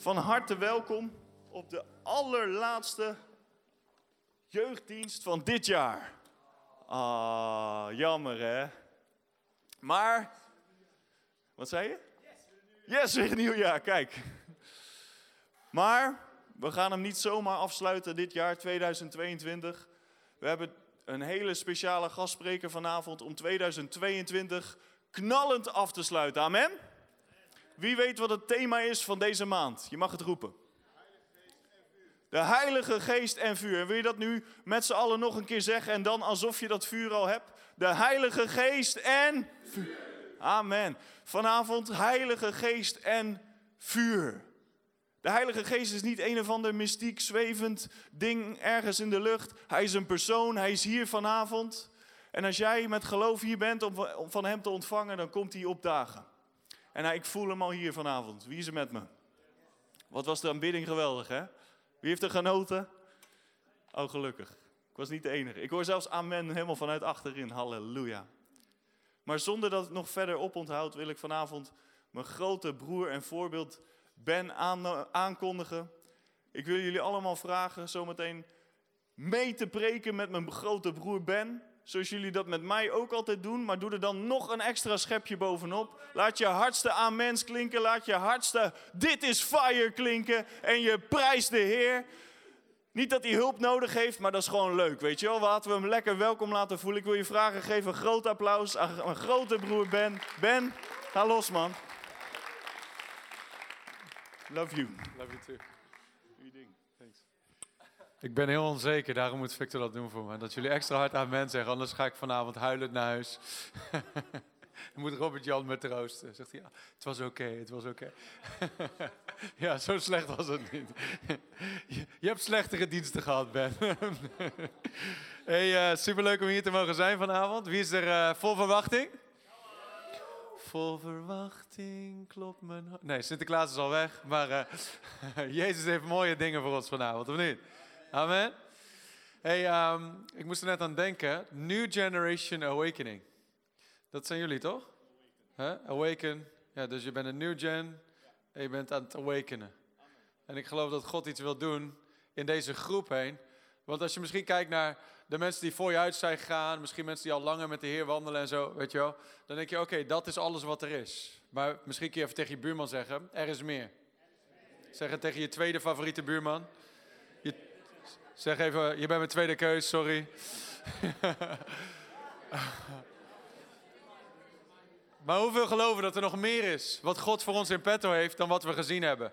Van harte welkom op de allerlaatste jeugddienst van dit jaar. Ah, jammer hè. Maar, wat zei je? Yes, weer een nieuw jaar, kijk. Maar, we gaan hem niet zomaar afsluiten dit jaar, 2022. We hebben een hele speciale gastspreker vanavond om 2022 knallend af te sluiten. Amen? Wie weet wat het thema is van deze maand? Je mag het roepen. De Heilige Geest en vuur. En wil je dat nu met z'n allen nog een keer zeggen en dan alsof je dat vuur al hebt? De Heilige Geest en vuur. Amen. Vanavond Heilige Geest en vuur. De Heilige Geest is niet een of ander mystiek zwevend ding ergens in de lucht. Hij is een persoon, hij is hier vanavond. En als jij met geloof hier bent om van hem te ontvangen, dan komt hij opdagen. En nou, ik voel hem al hier vanavond. Wie is er met me? Wat was de aanbidding geweldig, hè? Wie heeft er genoten? Oh, gelukkig. Ik was niet de enige. Ik hoor zelfs amen helemaal vanuit achterin. Halleluja. Maar zonder dat het nog verder oponthoud, wil ik vanavond mijn grote broer en voorbeeld Ben aankondigen. Ik wil jullie allemaal vragen zometeen mee te preken met mijn grote broer Ben. Zoals jullie dat met mij ook altijd doen, maar doe er dan nog een extra schepje bovenop. Laat je hardste amens klinken, laat je hardste dit is fire klinken en je prijst de Heer. Niet dat hij hulp nodig heeft, maar dat is gewoon leuk, weet je wel. Laten we hem lekker welkom laten voelen. Ik wil je vragen, geef een groot applaus aan mijn grote broer Ben. Ben, ga los man. Love you. Love you too. Ik ben heel onzeker, daarom moet Victor dat doen voor me. Dat jullie extra hard aan men zeggen, anders ga ik vanavond huilend naar huis. Dan moet Robert Jan me troosten. Zegt hij, ja, het was oké, het was oké. ja, zo slecht was het niet. je, hebt slechtere diensten gehad, Ben. hey, uh, superleuk om hier te mogen zijn vanavond. Wie is er uh, vol verwachting? Vol verwachting klopt mijn. Nee, Sinterklaas is al weg, maar uh, Jezus heeft mooie dingen voor ons vanavond, of niet? Amen. Hey, um, ik moest er net aan denken. New Generation Awakening. Dat zijn jullie toch? Huh? Awaken. Ja, dus je bent een new gen en je bent aan het awakenen. En ik geloof dat God iets wil doen in deze groep heen. Want als je misschien kijkt naar de mensen die voor je uit zijn gegaan, misschien mensen die al langer met de Heer wandelen en zo, weet je wel, dan denk je, oké, dat is alles wat er is. Maar misschien kun je even tegen je buurman zeggen, er is meer. Zeg het tegen je tweede favoriete buurman. Zeg even, je bent mijn tweede keus, sorry. maar hoeveel geloven dat er nog meer is? Wat God voor ons in petto heeft dan wat we gezien hebben?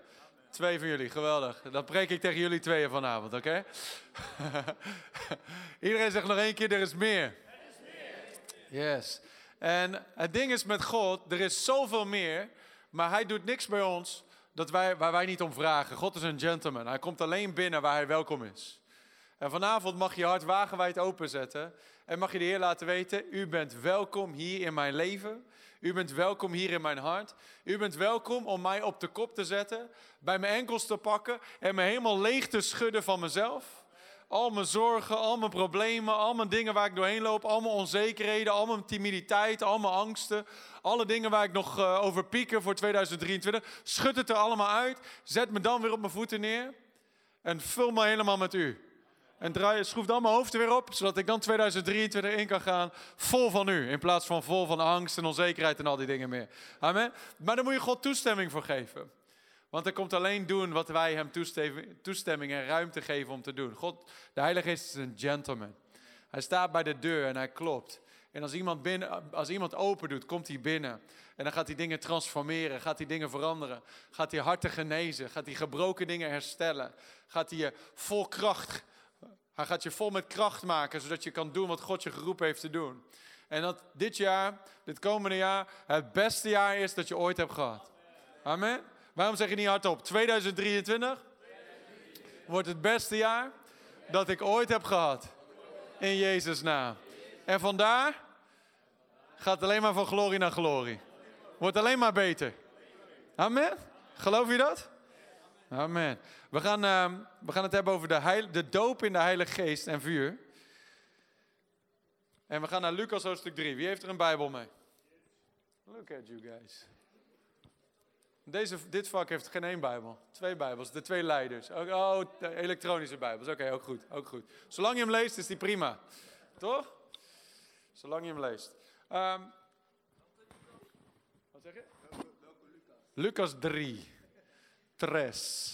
Twee van jullie, geweldig. Dat preek ik tegen jullie tweeën vanavond, oké? Iedereen zegt nog één keer, er. Er is meer. Yes. En het ding is met God, er is zoveel meer, maar hij doet niks bij ons dat wij, waar wij niet om vragen. God is een gentleman. Hij komt alleen binnen waar hij welkom is. En vanavond mag je hart wagenwijd openzetten en mag je de Heer laten weten, u bent welkom hier in mijn leven. U bent welkom hier in mijn hart. U bent welkom om mij op de kop te zetten, bij mijn enkels te pakken en me helemaal leeg te schudden van mezelf. Al mijn zorgen, al mijn problemen, al mijn dingen waar ik doorheen loop, al mijn onzekerheden, al mijn timiditeit, al mijn angsten, alle dingen waar ik nog uh, over pieker voor 2023. Schud het er allemaal uit, zet me dan weer op mijn voeten neer en vul me helemaal met u. En draai, schroef dan mijn hoofd er weer op, zodat ik dan 2023 in kan gaan vol van u. In plaats van vol van angst en onzekerheid en al die dingen meer. Amen. Maar daar moet je God toestemming voor geven. Want hij komt alleen doen wat wij hem toestemming en ruimte geven om te doen. God, de Heilige Geest is een gentleman. Hij staat bij de deur en hij klopt. En als iemand, binnen, als iemand open doet, komt hij binnen. En dan gaat hij dingen transformeren, gaat hij dingen veranderen. Gaat hij harten genezen, gaat hij gebroken dingen herstellen. Gaat hij je vol kracht hij gaat je vol met kracht maken, zodat je kan doen wat God je geroepen heeft te doen. En dat dit jaar, dit komende jaar, het beste jaar is dat je ooit hebt gehad. Amen. Waarom zeg je niet hardop? 2023 wordt het beste jaar dat ik ooit heb gehad. In Jezus' naam. En vandaar gaat alleen maar van glorie naar glorie. Wordt alleen maar beter. Amen. Geloof je dat? Amen. We gaan, uh, we gaan het hebben over de, de doop in de Heilige Geest en vuur. En we gaan naar Lucas hoofdstuk 3. Wie heeft er een Bijbel mee? Look at you guys. Deze, dit vak heeft geen één Bijbel. Twee Bijbels, de twee leiders. Oh, elektronische Bijbels. Oké, ook goed, ook goed. Zolang je hem leest, is die prima. Toch? Zolang je hem leest. Um, wat zeg je? Lucas 3. Tres.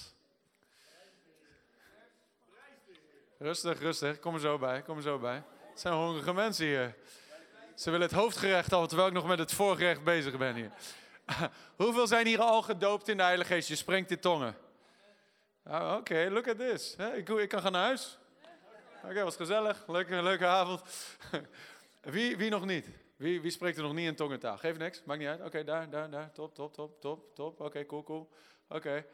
Rustig, rustig. Kom er zo bij, kom er zo bij. Het zijn hongerige mensen hier. Ze willen het hoofdgerecht al, terwijl ik nog met het voorgerecht bezig ben hier. Hoeveel zijn hier al gedoopt in de Heilige Geest? Je springt in tongen. Ah, oké, look at this. Ik, ik kan gaan naar huis. Oké, was gezellig. Leuke, leuke avond. wie, wie nog niet? Wie, wie spreekt er nog niet in tongentaal? Geef niks, maakt niet uit. Oké, daar, daar, daar. Top, top, top, top, top. Oké, cool, cool. Oké.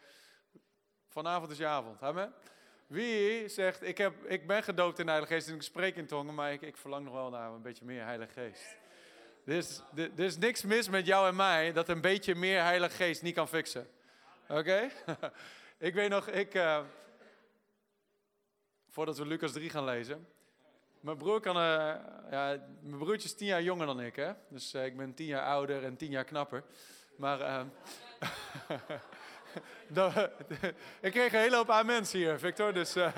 Vanavond is je avond. Amen. Wie zegt, ik, heb, ik ben gedoopt in de Heilige Geest en ik spreek in tongen, maar ik, ik verlang nog wel naar een beetje meer Heilige Geest. Er is, er is niks mis met jou en mij dat een beetje meer Heilige Geest niet kan fixen. Oké? ik weet nog, ik, uh, voordat we Lucas 3 gaan lezen. Mijn broer kan, uh, ja, mijn broertje is tien jaar jonger dan ik, hè. Dus uh, ik ben tien jaar ouder en tien jaar knapper. Maar ik kreeg een hele hoop aan mensen hier, Victor. Dus uh,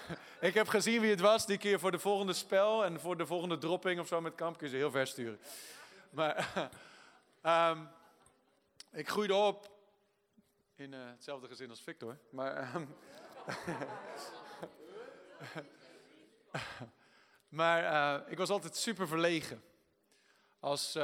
ik heb gezien wie het was die keer voor de volgende spel en voor de volgende dropping of zo met kamp. Kun je ze heel ver sturen. Maar um, ik groeide op in uh, hetzelfde gezin als Victor. Maar, um, maar uh, ik was altijd super verlegen. Als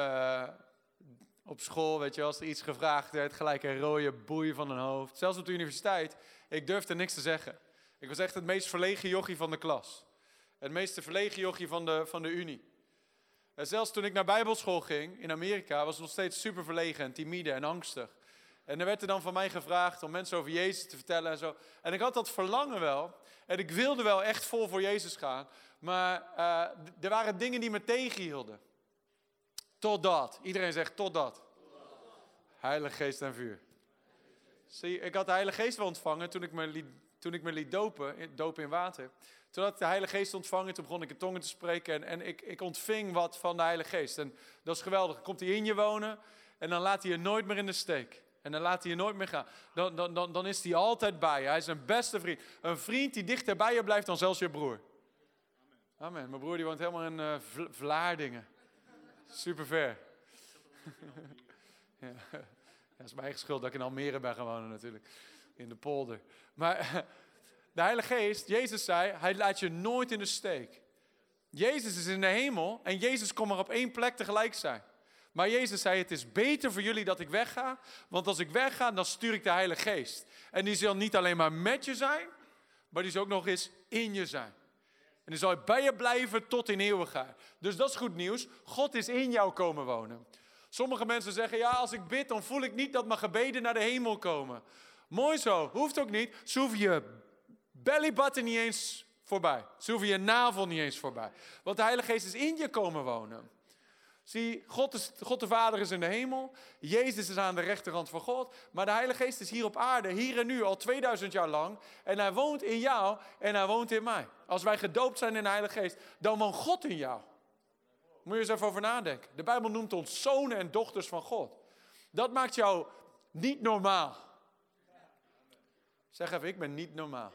op school, weet je, als er iets gevraagd werd, gelijk een rode boei van een hoofd. Zelfs op de universiteit, ik durfde niks te zeggen. Ik was echt het meest verlegen jochie van de klas. Het meest verlegen jochie van de, van de unie. En zelfs toen ik naar bijbelschool ging in Amerika, was ik nog steeds super verlegen en timide en angstig. En er werd er dan van mij gevraagd om mensen over Jezus te vertellen en zo. En ik had dat verlangen wel. En ik wilde wel echt vol voor Jezus gaan. Maar uh, er waren dingen die me tegenhielden. Totdat. Iedereen zegt totdat. Heilige Geest en vuur. Zie, ik had de Heilige Geest wel ontvangen toen ik me liet, toen ik me liet dopen, dopen in water. Toen had ik de Heilige Geest ontvangen, toen begon ik in tongen te spreken en, en ik, ik ontving wat van de Heilige Geest. En dat is geweldig. Komt hij in je wonen en dan laat hij je nooit meer in de steek. En dan laat hij je nooit meer gaan. Dan, dan, dan, dan is hij altijd bij je. Hij is een beste vriend. Een vriend die dichter bij je blijft dan zelfs je broer. Amen. Mijn broer die woont helemaal in uh, Vlaardingen. Super ver. ja. Dat is mijn eigen schuld dat ik in Almere ben gaan wonen natuurlijk. In de polder. Maar de Heilige Geest, Jezus zei, hij laat je nooit in de steek. Jezus is in de hemel en Jezus kon maar op één plek tegelijk zijn. Maar Jezus zei, het is beter voor jullie dat ik wegga. Want als ik wegga, dan stuur ik de Heilige Geest. En die zal niet alleen maar met je zijn, maar die zal ook nog eens in je zijn. Die zal bij je blijven tot in eeuwigheid. Dus dat is goed nieuws. God is in jou komen wonen. Sommige mensen zeggen, ja, als ik bid, dan voel ik niet dat mijn gebeden naar de hemel komen. Mooi zo, hoeft ook niet. Ze hoeven je bellybutton niet eens voorbij. Ze hoeven je navel niet eens voorbij. Want de Heilige Geest is in je komen wonen. Zie, God, is, God de Vader is in de hemel. Jezus is aan de rechterhand van God. Maar de Heilige Geest is hier op aarde, hier en nu, al 2000 jaar lang. En hij woont in jou en hij woont in mij. Als wij gedoopt zijn in de Heilige Geest, dan woont God in jou. Moet je eens even over nadenken. De Bijbel noemt ons zonen en dochters van God. Dat maakt jou niet normaal. Zeg even, ik ben niet normaal.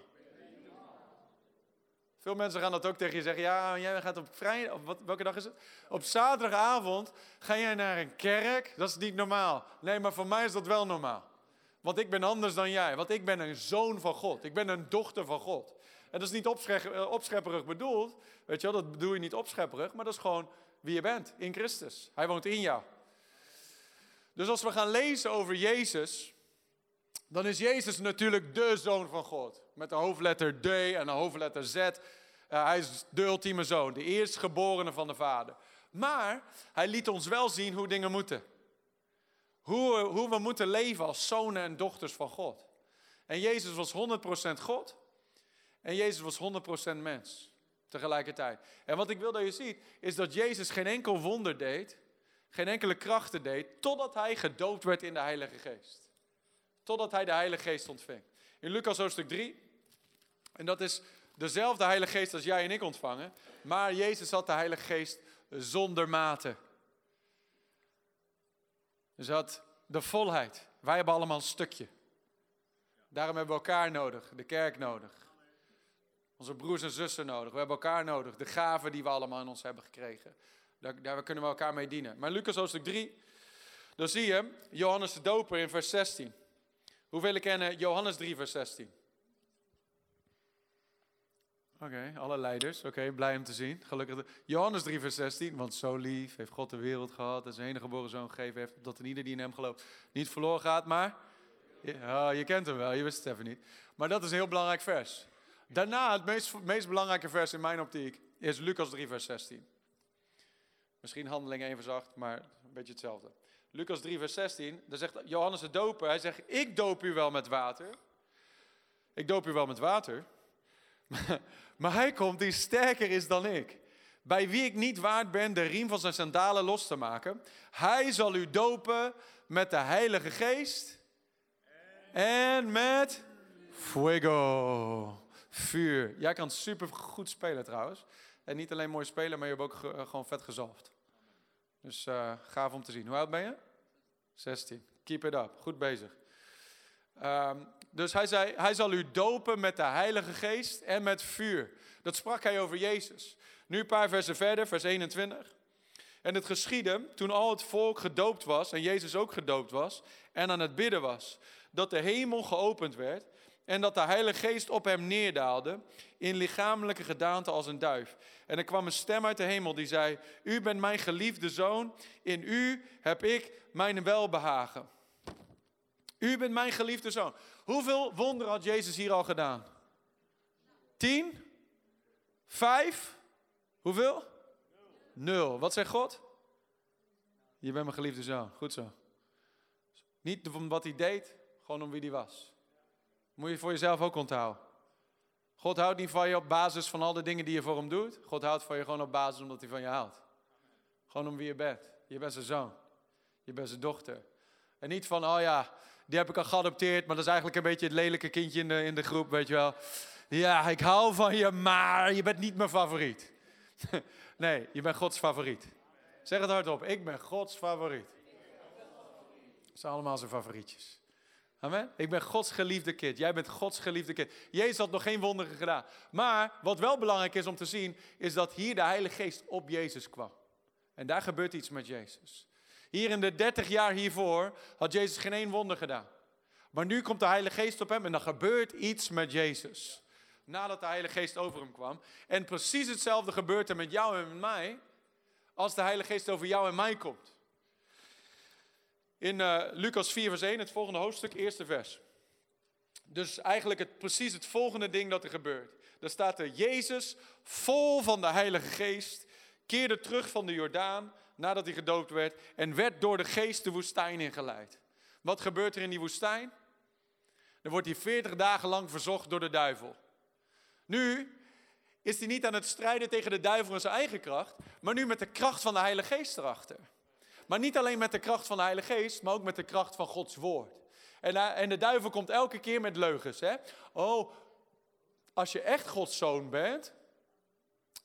Veel mensen gaan dat ook tegen je zeggen. Ja, jij gaat op vrijdag, wat, welke dag is het? Op zaterdagavond ga jij naar een kerk. Dat is niet normaal. Nee, maar voor mij is dat wel normaal. Want ik ben anders dan jij. Want ik ben een zoon van God. Ik ben een dochter van God. En dat is niet eh, opschepperig bedoeld. Weet je wel, dat bedoel je niet opschepperig. Maar dat is gewoon wie je bent in Christus. Hij woont in jou. Dus als we gaan lezen over Jezus, dan is Jezus natuurlijk de zoon van God. Met de hoofdletter D en de hoofdletter Z. Uh, hij is de ultieme zoon, de eerstgeborene van de Vader. Maar hij liet ons wel zien hoe dingen moeten. Hoe, hoe we moeten leven als zonen en dochters van God. En Jezus was 100% God. En Jezus was 100% mens tegelijkertijd. En wat ik wil dat je ziet, is dat Jezus geen enkel wonder deed, geen enkele krachten deed, totdat hij gedoopt werd in de Heilige Geest. Totdat hij de Heilige Geest ontving. In Lucas hoofdstuk 3, en dat is dezelfde Heilige Geest als jij en ik ontvangen, maar Jezus had de Heilige Geest zonder mate. Dus had de volheid. Wij hebben allemaal een stukje. Daarom hebben we elkaar nodig, de kerk nodig. Onze broers en zussen nodig. We hebben elkaar nodig. De gaven die we allemaal in ons hebben gekregen. Daar, daar kunnen we elkaar mee dienen. Maar Lucas hoofdstuk 3, dan zie je Johannes de Doper in vers 16. Hoeveel kennen Johannes 3, vers 16? Oké, alle leiders. Oké, blij om te zien. Gelukkig. Johannes 3, vers 16. Want zo lief heeft God de wereld gehad. Dat zijn enige geboren zoon gegeven heeft. Dat een ieder die in hem gelooft niet verloren gaat. Maar. Ja, je kent hem wel, je wist het even niet. Maar dat is een heel belangrijk vers. Daarna, het meest, meest belangrijke vers in mijn optiek is Lucas 3, vers 16. Misschien handelingen even zacht, maar een beetje hetzelfde. Lucas 3, vers 16, daar zegt Johannes de doper, hij zegt, ik doop u wel met water. Ik doop u wel met water. maar hij komt die sterker is dan ik. Bij wie ik niet waard ben de riem van zijn sandalen los te maken. Hij zal u dopen met de Heilige Geest en met fuego. Vuur. Jij kan super goed spelen trouwens. En niet alleen mooi spelen, maar je hebt ook eh, gewoon vet gezalfd. Dus uh, gaaf om te zien. Hoe oud ben je? 16. Keep it up. Goed bezig. Um, dus hij zei, hij zal u dopen met de Heilige Geest en met vuur. Dat sprak hij over Jezus. Nu een paar versen verder, vers 21. En het geschiedde toen al het volk gedoopt was, en Jezus ook gedoopt was, en aan het bidden was, dat de hemel geopend werd en dat de Heilige Geest op hem neerdaalde in lichamelijke gedaante als een duif. En er kwam een stem uit de hemel die zei, u bent mijn geliefde zoon, in u heb ik mijn welbehagen. U bent mijn geliefde zoon. Hoeveel wonderen had Jezus hier al gedaan? Tien? Vijf? Hoeveel? Nul. Wat zegt God? Je bent mijn geliefde zoon. Goed zo. Niet om wat hij deed, gewoon om wie hij was. Moet je voor jezelf ook onthouden. God houdt niet van je op basis van al de dingen die je voor hem doet. God houdt van je gewoon op basis omdat hij van je houdt. Gewoon om wie je bent. Je bent zijn zoon. Je bent zijn dochter. En niet van, oh ja, die heb ik al geadopteerd, maar dat is eigenlijk een beetje het lelijke kindje in de, in de groep, weet je wel. Ja, ik hou van je, maar je bent niet mijn favoriet. nee, je bent Gods favoriet. Zeg het hardop, ik ben Gods favoriet. Dat zijn allemaal zijn favorietjes. Amen. Ik ben Gods geliefde kind. Jij bent Gods geliefde kind. Jezus had nog geen wonderen gedaan. Maar wat wel belangrijk is om te zien, is dat hier de Heilige Geest op Jezus kwam. En daar gebeurt iets met Jezus. Hier in de 30 jaar hiervoor had Jezus geen één wonder gedaan. Maar nu komt de Heilige Geest op hem en dan gebeurt iets met Jezus. Nadat de Heilige Geest over hem kwam. En precies hetzelfde gebeurt er met jou en met mij. Als de Heilige Geest over jou en mij komt. In uh, Lucas 4, vers 1, het volgende hoofdstuk, eerste vers. Dus eigenlijk het, precies het volgende ding dat er gebeurt. Daar staat er, Jezus, vol van de Heilige Geest, keerde terug van de Jordaan nadat hij gedoopt werd en werd door de geest de woestijn ingeleid. Wat gebeurt er in die woestijn? Dan wordt hij 40 dagen lang verzocht door de duivel. Nu is hij niet aan het strijden tegen de duivel in zijn eigen kracht, maar nu met de kracht van de Heilige Geest erachter. Maar niet alleen met de kracht van de Heilige Geest, maar ook met de kracht van Gods woord. En, eh, en de duivel komt elke keer met leugens. Hè? Oh, als je echt Gods zoon bent,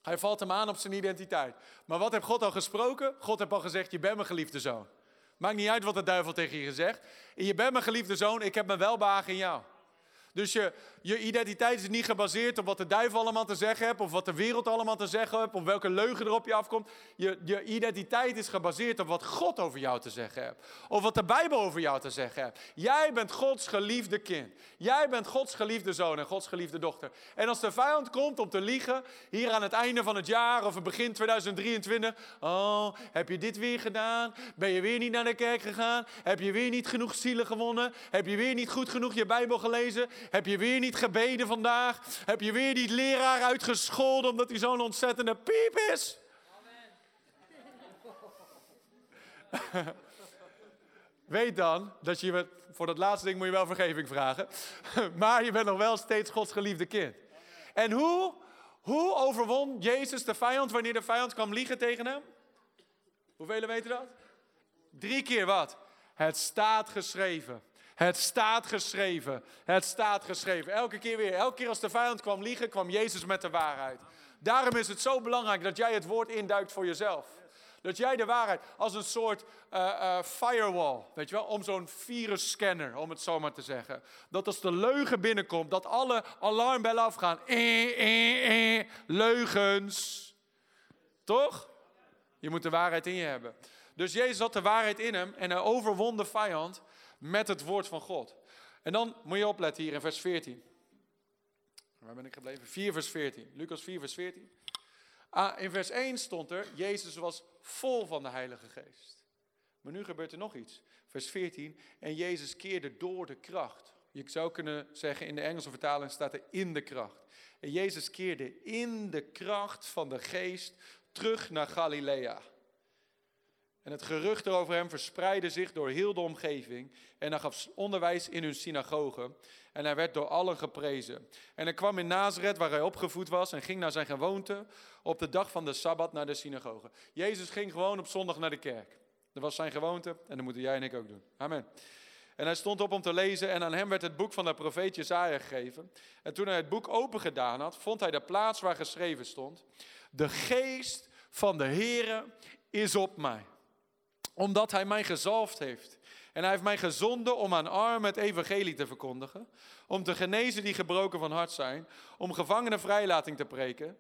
hij valt hem aan op zijn identiteit. Maar wat heeft God al gesproken? God heeft al gezegd, je bent mijn geliefde zoon. Maakt niet uit wat de duivel tegen je zegt. Je bent mijn geliefde zoon, ik heb mijn welbehagen in jou. Dus je, je identiteit is niet gebaseerd op wat de duivel allemaal te zeggen heeft, of wat de wereld allemaal te zeggen heeft, of welke leugen er op je afkomt. Je, je identiteit is gebaseerd op wat God over jou te zeggen heeft, of wat de Bijbel over jou te zeggen heeft. Jij bent Gods geliefde kind. Jij bent Gods geliefde zoon en Gods geliefde dochter. En als de vijand komt om te liegen, hier aan het einde van het jaar of begin 2023, oh, heb je dit weer gedaan? Ben je weer niet naar de kerk gegaan? Heb je weer niet genoeg zielen gewonnen? Heb je weer niet goed genoeg je Bijbel gelezen? Heb je weer niet gebeden vandaag? Heb je weer niet leraar uitgescholden omdat hij zo'n ontzettende piep is? Weet dan dat je, voor dat laatste ding moet je wel vergeving vragen. Maar je bent nog wel steeds Gods geliefde kind. En hoe, hoe overwon Jezus de vijand wanneer de vijand kwam liegen tegen hem? Hoeveel weten dat? Drie keer wat? Het staat geschreven. Het staat geschreven. Het staat geschreven. Elke keer weer. Elke keer als de vijand kwam liegen, kwam Jezus met de waarheid. Daarom is het zo belangrijk dat jij het woord induikt voor jezelf. Dat jij de waarheid als een soort uh, uh, firewall, weet je wel, om zo'n virusscanner, om het zo maar te zeggen. Dat als de leugen binnenkomt, dat alle alarmbellen afgaan. Eh, eh, eh, leugens. Toch? Je moet de waarheid in je hebben. Dus Jezus had de waarheid in hem en hij overwon de vijand met het woord van God. En dan moet je opletten hier in vers 14. Waar ben ik gebleven? 4 vers 14. Lucas 4 vers 14. Ah, in vers 1 stond er, Jezus was vol van de Heilige Geest. Maar nu gebeurt er nog iets. Vers 14, en Jezus keerde door de kracht. Je zou kunnen zeggen, in de Engelse vertaling staat er in de kracht. En Jezus keerde in de kracht van de Geest terug naar Galilea. En het gerucht over hem verspreidde zich door heel de omgeving. En hij gaf onderwijs in hun synagogen. En hij werd door allen geprezen. En hij kwam in Nazareth, waar hij opgevoed was, en ging naar zijn gewoonte op de dag van de Sabbat naar de synagoge. Jezus ging gewoon op zondag naar de kerk. Dat was zijn gewoonte en dat moeten jij en ik ook doen. Amen. En hij stond op om te lezen en aan hem werd het boek van de profeet Jezaja gegeven. En toen hij het boek open gedaan had, vond hij de plaats waar geschreven stond. De geest van de Heere is op mij, omdat hij mij gezalfd heeft. En hij heeft mij gezonden om aan armen het evangelie te verkondigen, om te genezen die gebroken van hart zijn, om gevangenen vrijlating te preken,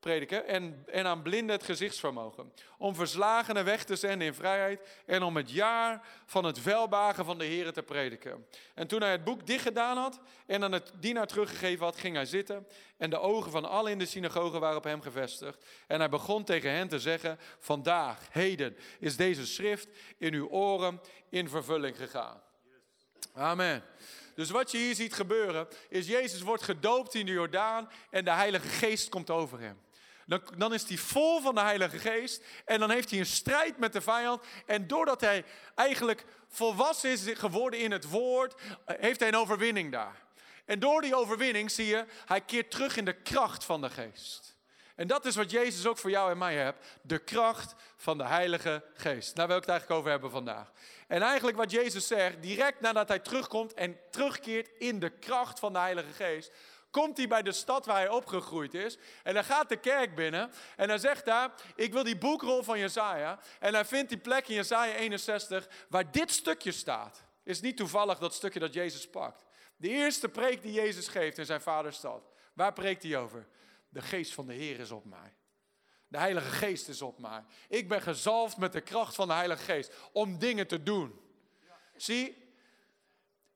prediken en, en aan blinden het gezichtsvermogen. Om verslagenen weg te zenden in vrijheid en om het jaar van het welbagen van de Heer te prediken. En toen hij het boek dicht gedaan had en aan het dienaar teruggegeven had, ging hij zitten. En de ogen van allen in de synagoge waren op hem gevestigd. En hij begon tegen hen te zeggen, vandaag, heden, is deze schrift in uw oren in vervulling gegaan. Amen. Dus wat je hier ziet gebeuren, is Jezus wordt gedoopt in de Jordaan en de Heilige Geest komt over hem. Dan, is hij vol van de Heilige Geest. En dan heeft hij een strijd met de vijand. En doordat hij eigenlijk volwassen is geworden in het woord, eh, heeft hij een overwinning daar. En door die overwinning zie je, hij keert terug in de kracht van de Geest. En dat is wat Jezus ook voor jou en mij hebt. De kracht van de Heilige Geest. Daar wil ik het eigenlijk over hebben vandaag. En eigenlijk wat Jezus zegt, direct nadat hij terugkomt en terugkeert in de kracht van de Heilige Geest, komt hij bij de stad waar hij opgegroeid is. En dan gaat de kerk binnen en hij zegt daar, ik wil die boekrol van Jezaja. En hij vindt die plek in Jezaja 61 waar dit stukje staat. Is niet toevallig dat stukje dat Jezus pakt. De eerste preek die Jezus geeft in zijn vaderstad. Waar preekt hij over? De geest van de Heer is op mij. De Heilige Geest is op mij. Ik ben gezalfd met de kracht van de Heilige Geest om dingen te doen. Zie,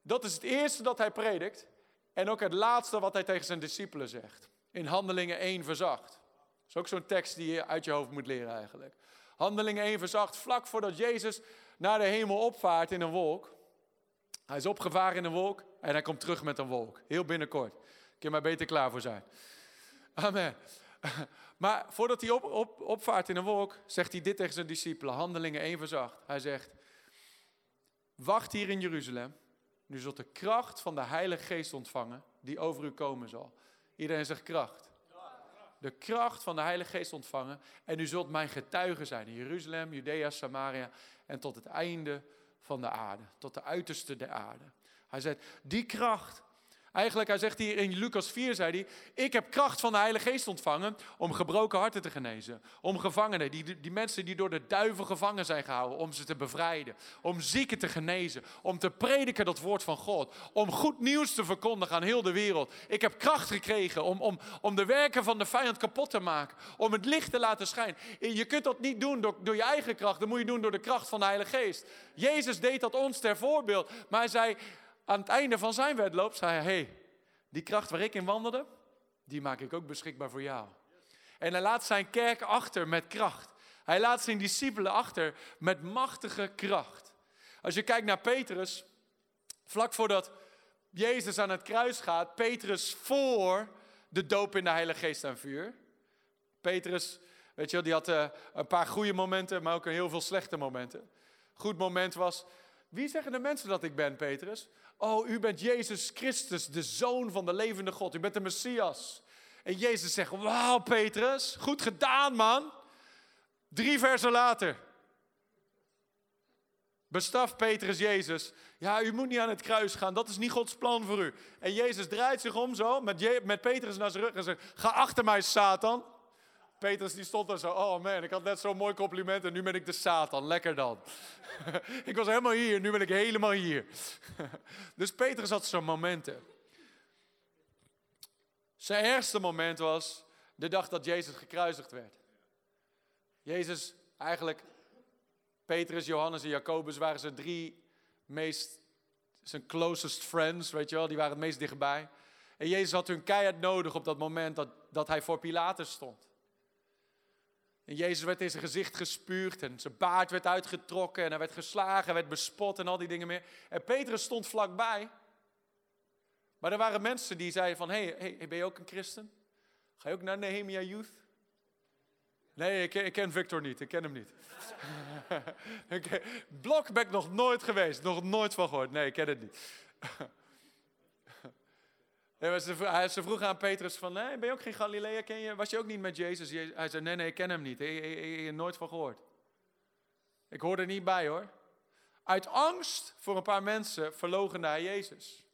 dat is het eerste dat hij predikt. En ook het laatste wat hij tegen zijn discipelen zegt. In Handelingen 1 verzacht. Dat is ook zo'n tekst die je uit je hoofd moet leren eigenlijk. Handelingen 1 verzacht, vlak voordat Jezus naar de hemel opvaart in een wolk. Hij is opgevaren in een wolk en hij komt terug met een wolk. Heel binnenkort. Kun je maar beter klaar voor zijn. Amen. Maar voordat hij op, op, opvaart in een wolk, zegt hij dit tegen zijn discipelen. Handelingen 1 verzacht. Hij zegt, wacht hier in Jeruzalem nu zult de kracht van de Heilige Geest ontvangen die over u komen zal. Iedereen zegt kracht. De kracht van de Heilige Geest ontvangen. En u zult mijn getuige zijn in Jeruzalem, Judea, Samaria en tot het einde van de aarde. Tot de uiterste der aarde. Hij zegt, die kracht Eigenlijk, hij zegt hier in Lucas 4, zei hij, ik heb kracht van de Heilige Geest ontvangen om gebroken harten te genezen. Om gevangenen, die, die mensen die door de duivel gevangen zijn gehouden, om ze te bevrijden. Om zieken te genezen. Om te prediken dat woord van God. Om goed nieuws te verkondigen aan heel de wereld. Ik heb kracht gekregen om, om, om de werken van de vijand kapot te maken. Om het licht te laten schijnen. Je kunt dat niet doen door, door je eigen kracht, dat moet je doen door de kracht van de Heilige Geest. Jezus deed dat ons ter voorbeeld. Maar hij zei, aan het einde van zijn wedloop zei hij: hey, die kracht waar ik in wandelde, die maak ik ook beschikbaar voor jou. En hij laat zijn kerk achter met kracht. Hij laat zijn discipelen achter met machtige kracht. Als je kijkt naar Petrus, vlak voordat Jezus aan het kruis gaat, Petrus voor de doop in de Heilige Geest en vuur. Petrus, weet je wel, die had uh, een paar goede momenten, maar ook heel veel slechte momenten. Goed moment was, wie zeggen de mensen dat ik ben, Petrus? Oh, u bent Jezus Christus, de Zoon van de levende God. U bent de Messias. En Jezus zegt, wauw Petrus, goed gedaan man. Drie versen later. Bestaf Petrus Jezus. Ja, u moet niet aan het kruis gaan, dat is niet Gods plan voor u. En Jezus draait zich om zo, met, met Petrus naar zijn rug en zegt, ga achter mij Satan. Petrus die stond er zo, oh man, ik had net zo'n mooi compliment en nu ben ik de Satan. Lekker dan. ik was helemaal hier, nu ben ik helemaal hier. dus Petrus had zo'n momenten. Zijn ergste moment was de dag dat Jezus gekruisigd werd. Jezus, eigenlijk, Petrus, Johannes en Jacobus waren zijn drie meest, zijn closest friends, weet je wel, die waren het meest dichtbij. En Jezus had hun keihard nodig op dat moment dat, dat hij voor Pilatus stond. En Jezus werd in zijn gezicht gespuugd en zijn baard werd uitgetrokken en hij werd geslagen, werd bespot en al die dingen meer. En Petrus stond vlakbij. Maar er waren mensen die zeiden van, hé, hey, hey, ben je ook een christen? Ga je ook naar Nehemia Youth? Nee, ik ik ken Victor niet, ik ken hem niet. Blok ben ik nog nooit geweest, nog nooit van gehoord. Nee, ik ken het niet. ze, ze vroegen aan Petrus van, nee, ben je ook geen Galilea? Ken je, was je ook niet met Jezus? Hij zei, nee, nee, ik ken hem niet. Ik, heb nooit van gehoord. Ik hoor er niet bij hoor. Uit angst voor een paar mensen verloochende hij Jezus.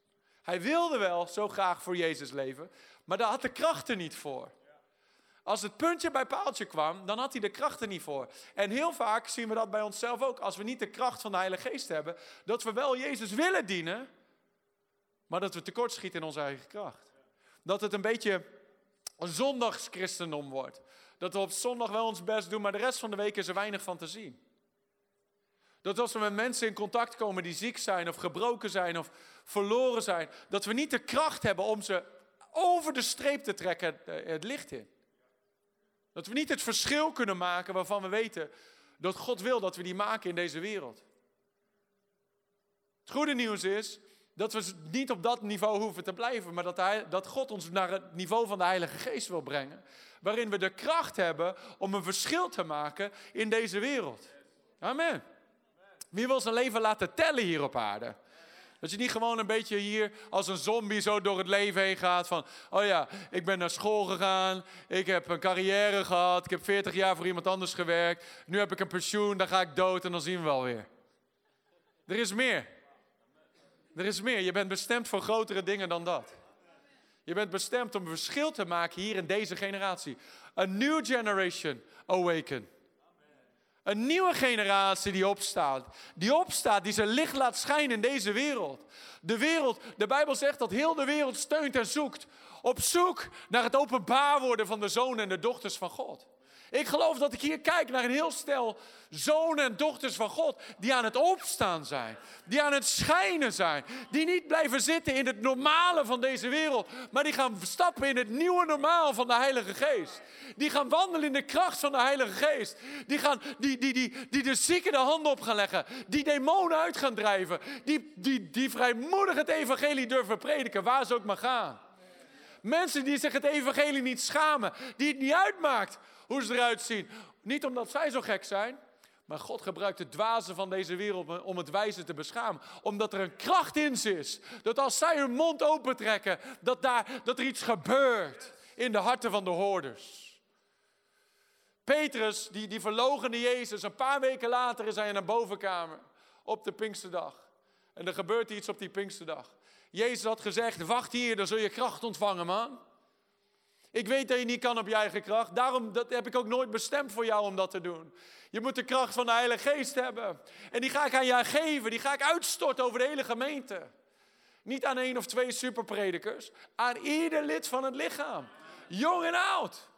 Hij wilde wel zo graag voor Jezus leven, maar daar had de kracht er niet voor. Als het puntje bij paaltje kwam, dan had hij de kracht er niet voor. En heel vaak zien we dat bij onszelf ook. Als we niet de kracht van de Heilige Geest hebben, dat we wel Jezus willen dienen, maar dat we tekortschieten in onze eigen kracht. Dat het een beetje een zondagschristendom wordt. Dat we op zondag wel ons best doen, maar de rest van de week is er weinig van te zien. Dat als we met mensen in contact komen die ziek zijn of gebroken zijn of verloren zijn, dat we niet de kracht hebben om ze over de streep te trekken eh, het licht in. Dat we niet het verschil kunnen maken waarvan we weten dat God wil dat we die maken in deze wereld. Het goede nieuws is dat we niet op dat niveau hoeven te blijven, maar dat, hij, dat God ons naar het niveau van de Heilige Geest wil brengen. Waarin we de kracht hebben om een verschil te maken in deze wereld. Amen. Wie wil zijn leven laten tellen hier op aarde? Dat je niet gewoon een beetje hier als een zombie zo door het leven heen gaat van, oh ja, ik ben naar school gegaan, ik heb een carrière gehad, ik heb 40 jaar voor iemand anders gewerkt, nu heb ik een pensioen, dan ga ik dood en dan zien we wel weer. Er is meer. Er is meer. Je bent bestemd voor grotere dingen dan dat. Je bent bestemd om een verschil te maken hier in deze generatie. A new generation awaken. Een nieuwe generatie die opstaat. Die opstaat, die zijn licht laat schijnen in deze wereld. De wereld, de Bijbel zegt dat heel de wereld steunt en zoekt. Op zoek naar het openbaar worden van de zonen en de dochters van God. Ik geloof dat ik hier kijk naar een heel stel zonen en dochters van God die aan het opstaan zijn, die aan het schijnen zijn, die niet blijven zitten in het normale van deze wereld, maar die gaan stappen in het nieuwe normaal van de Heilige Geest. Die gaan wandelen in de kracht van de Heilige Geest. Die, gaan, die, die, die, die de zieken de handen op gaan leggen, die demonen uit gaan drijven, die, die, die vrijmoedig het evangelie durven prediken, waar ze ook maar gaan. Mensen die zich het evangelie niet schamen, die het niet uitmaakt hoe ze eruit zien. Niet omdat zij zo gek zijn, maar God gebruikt het dwaze van deze wereld om het wijze te beschamen. Omdat er een kracht in ze is. Dat als zij hun mond opentrekken, dat, daar, dat er iets gebeurt in de harten van de hoorders. Petrus, die, die verlogende Jezus, een paar weken later is hij in een bovenkamer op de Pinksterdag. En er gebeurt iets op die Pinksterdag. Jezus had gezegd, wacht hier, dan zul je kracht ontvangen, man. Ik weet dat je niet kan op je eigen kracht. Daarom dat heb ik ook nooit bestemd voor jou om dat te doen. Je moet de kracht van de Heilige Geest hebben. En die ga ik aan jou geven. Die ga ik uitstorten over de hele gemeente. Niet aan één of twee superpredikers. Aan ieder lid van het lichaam. Jong en oud.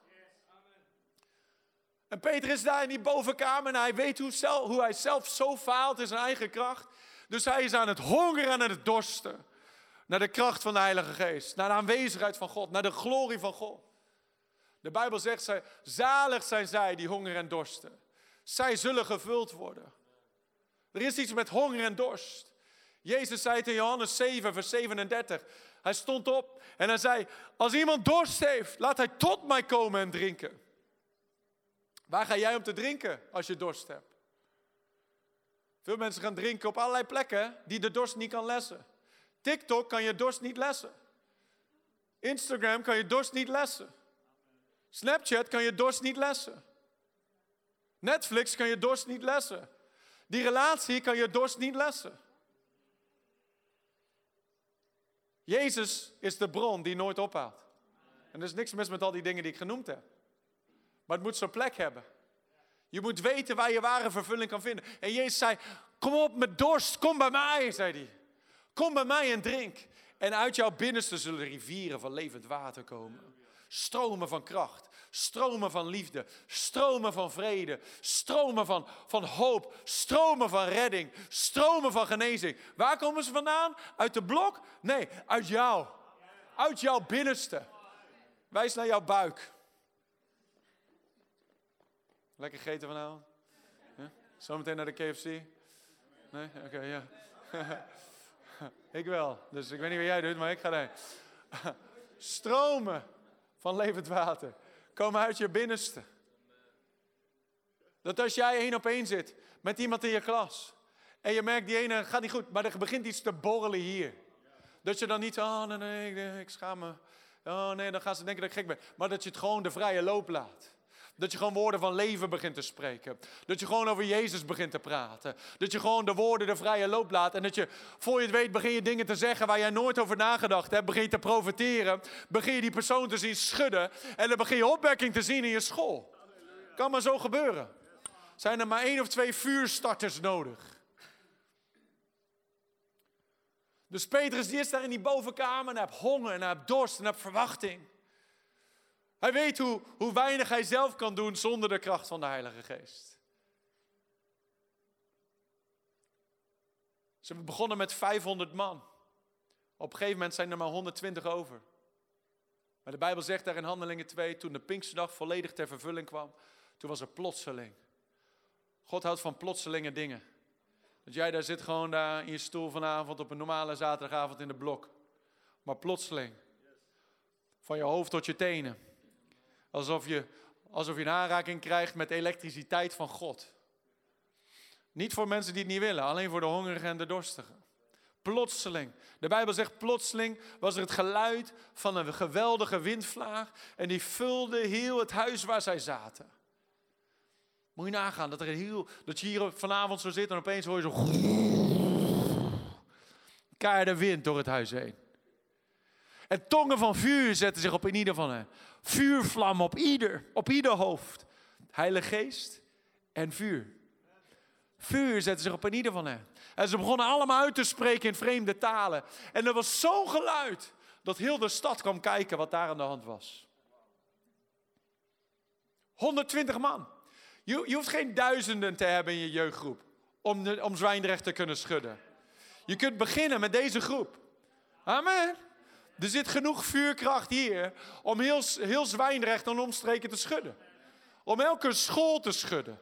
En Peter is daar in die bovenkamer en hij weet hoe, zelf, hoe hij zelf zo faalt in zijn eigen kracht. Dus hij is aan het hongeren en aan het dorsten. Naar de kracht van de Heilige Geest. Naar de aanwezigheid van God. Naar de glorie van God. De Bijbel zegt, zij, zalig zijn zij die honger en dorsten. Zij zullen gevuld worden. Er is iets met honger en dorst. Jezus zei het in Johannes 7, vers 37. Hij stond op en hij zei, als iemand dorst heeft, laat hij tot mij komen en drinken. Waar ga jij om te drinken als je dorst hebt? Veel mensen gaan drinken op allerlei plekken die de dorst niet kan lessen. TikTok kan je dorst niet lessen. Instagram kan je dorst niet lessen. Snapchat kan je dorst niet lessen. Netflix kan je dorst niet lessen. Die relatie kan je dorst niet lessen. Jezus is de bron die nooit ophoudt. En er is niks mis met al die dingen die ik genoemd heb. Maar het moet zo'n plek hebben. Je moet weten waar je ware vervulling kan vinden. En Jezus zei, kom op met dorst, kom bij mij, zei hij. Kom bij mij en drink. En uit jouw binnenste zullen rivieren van levend water komen. Stromen van kracht, stromen van liefde, stromen van vrede, stromen van, van hoop, stromen van redding, stromen van genezing. Waar komen ze vandaan? Uit de blok? Nee, uit jou. Uit jouw binnenste. Wijs naar jouw buik. Lekker gegeten vanavond? Ja? Zometeen naar de KFC? Nee? Oké, ja. ik wel. Dus ik weet niet wat jij doet, maar ik ga daar. Stromen van levend water komen uit je binnenste. Dat als jij één op één zit met iemand in je klas. En je merkt die ene gaat niet goed, maar er begint iets te borrelen hier. Dat je dan niet, oh nee, nee, nee ik schaam me. Oh nee, dan gaan ze denken dat ik gek ben. Maar dat je het gewoon de vrije loop laat. Dat je gewoon woorden van leven begint te spreken. Dat je gewoon over Jezus begint te praten. Dat je gewoon de woorden de vrije loop laat. En dat je, voor je het weet, begin je dingen te zeggen waar jij nooit over nagedacht hebt. Begin je te profiteren. Begin je die persoon te zien schudden. En dan begin je opwekking te zien in je school. Kan maar zo gebeuren. Zijn er maar één of twee vuurstarters nodig. Dus Petrus die is daar in die bovenkamer en hij heeft honger en hij heeft dorst en hij heeft verwachting. Hij weet hoe, hoe weinig hij zelf kan doen zonder de kracht van de Heilige Geest. Ze begonnen met 500 man. Op een gegeven moment zijn er maar 120 over. Maar de Bijbel zegt daar in Handelingen 2, toen de Pinksterdag volledig ter vervulling kwam, toen was er plotseling. God houdt van plotselinge dingen. Dat jij daar zit gewoon daar in je stoel vanavond op een normale zaterdagavond in de blok. Maar plotseling, van je hoofd tot je tenen, Alsof je, alsof je een aanraking krijgt met elektriciteit van God. Niet voor mensen die het niet willen, alleen voor de hongerigen en de dorstigen. Plotseling. De Bijbel zegt plotseling was er het geluid van een geweldige windvlaag en die vulde heel het huis waar zij zaten. Moet je nagaan dat, er heel, dat je hier vanavond zo zit en opeens hoor je zo... Keiharde wind door het huis heen. En tongen van vuur zetten zich op in ieder van hen vuurvlam op ieder, op ieder hoofd. Heilige Geest en vuur. Vuur zetten zich op een ieder van hen. En ze begonnen allemaal uit te spreken in vreemde talen. En er was zo'n geluid dat heel de stad kwam kijken wat daar aan de hand was. 120 man. Je, je hoeft geen duizenden te hebben in je jeugdgroep om, om Zwijndrecht te kunnen schudden. Je kunt beginnen met deze groep. Amen. Er zit genoeg vuurkracht hier om heel, heel Zwijnrecht en omstreken te schudden. Om elke school te schudden.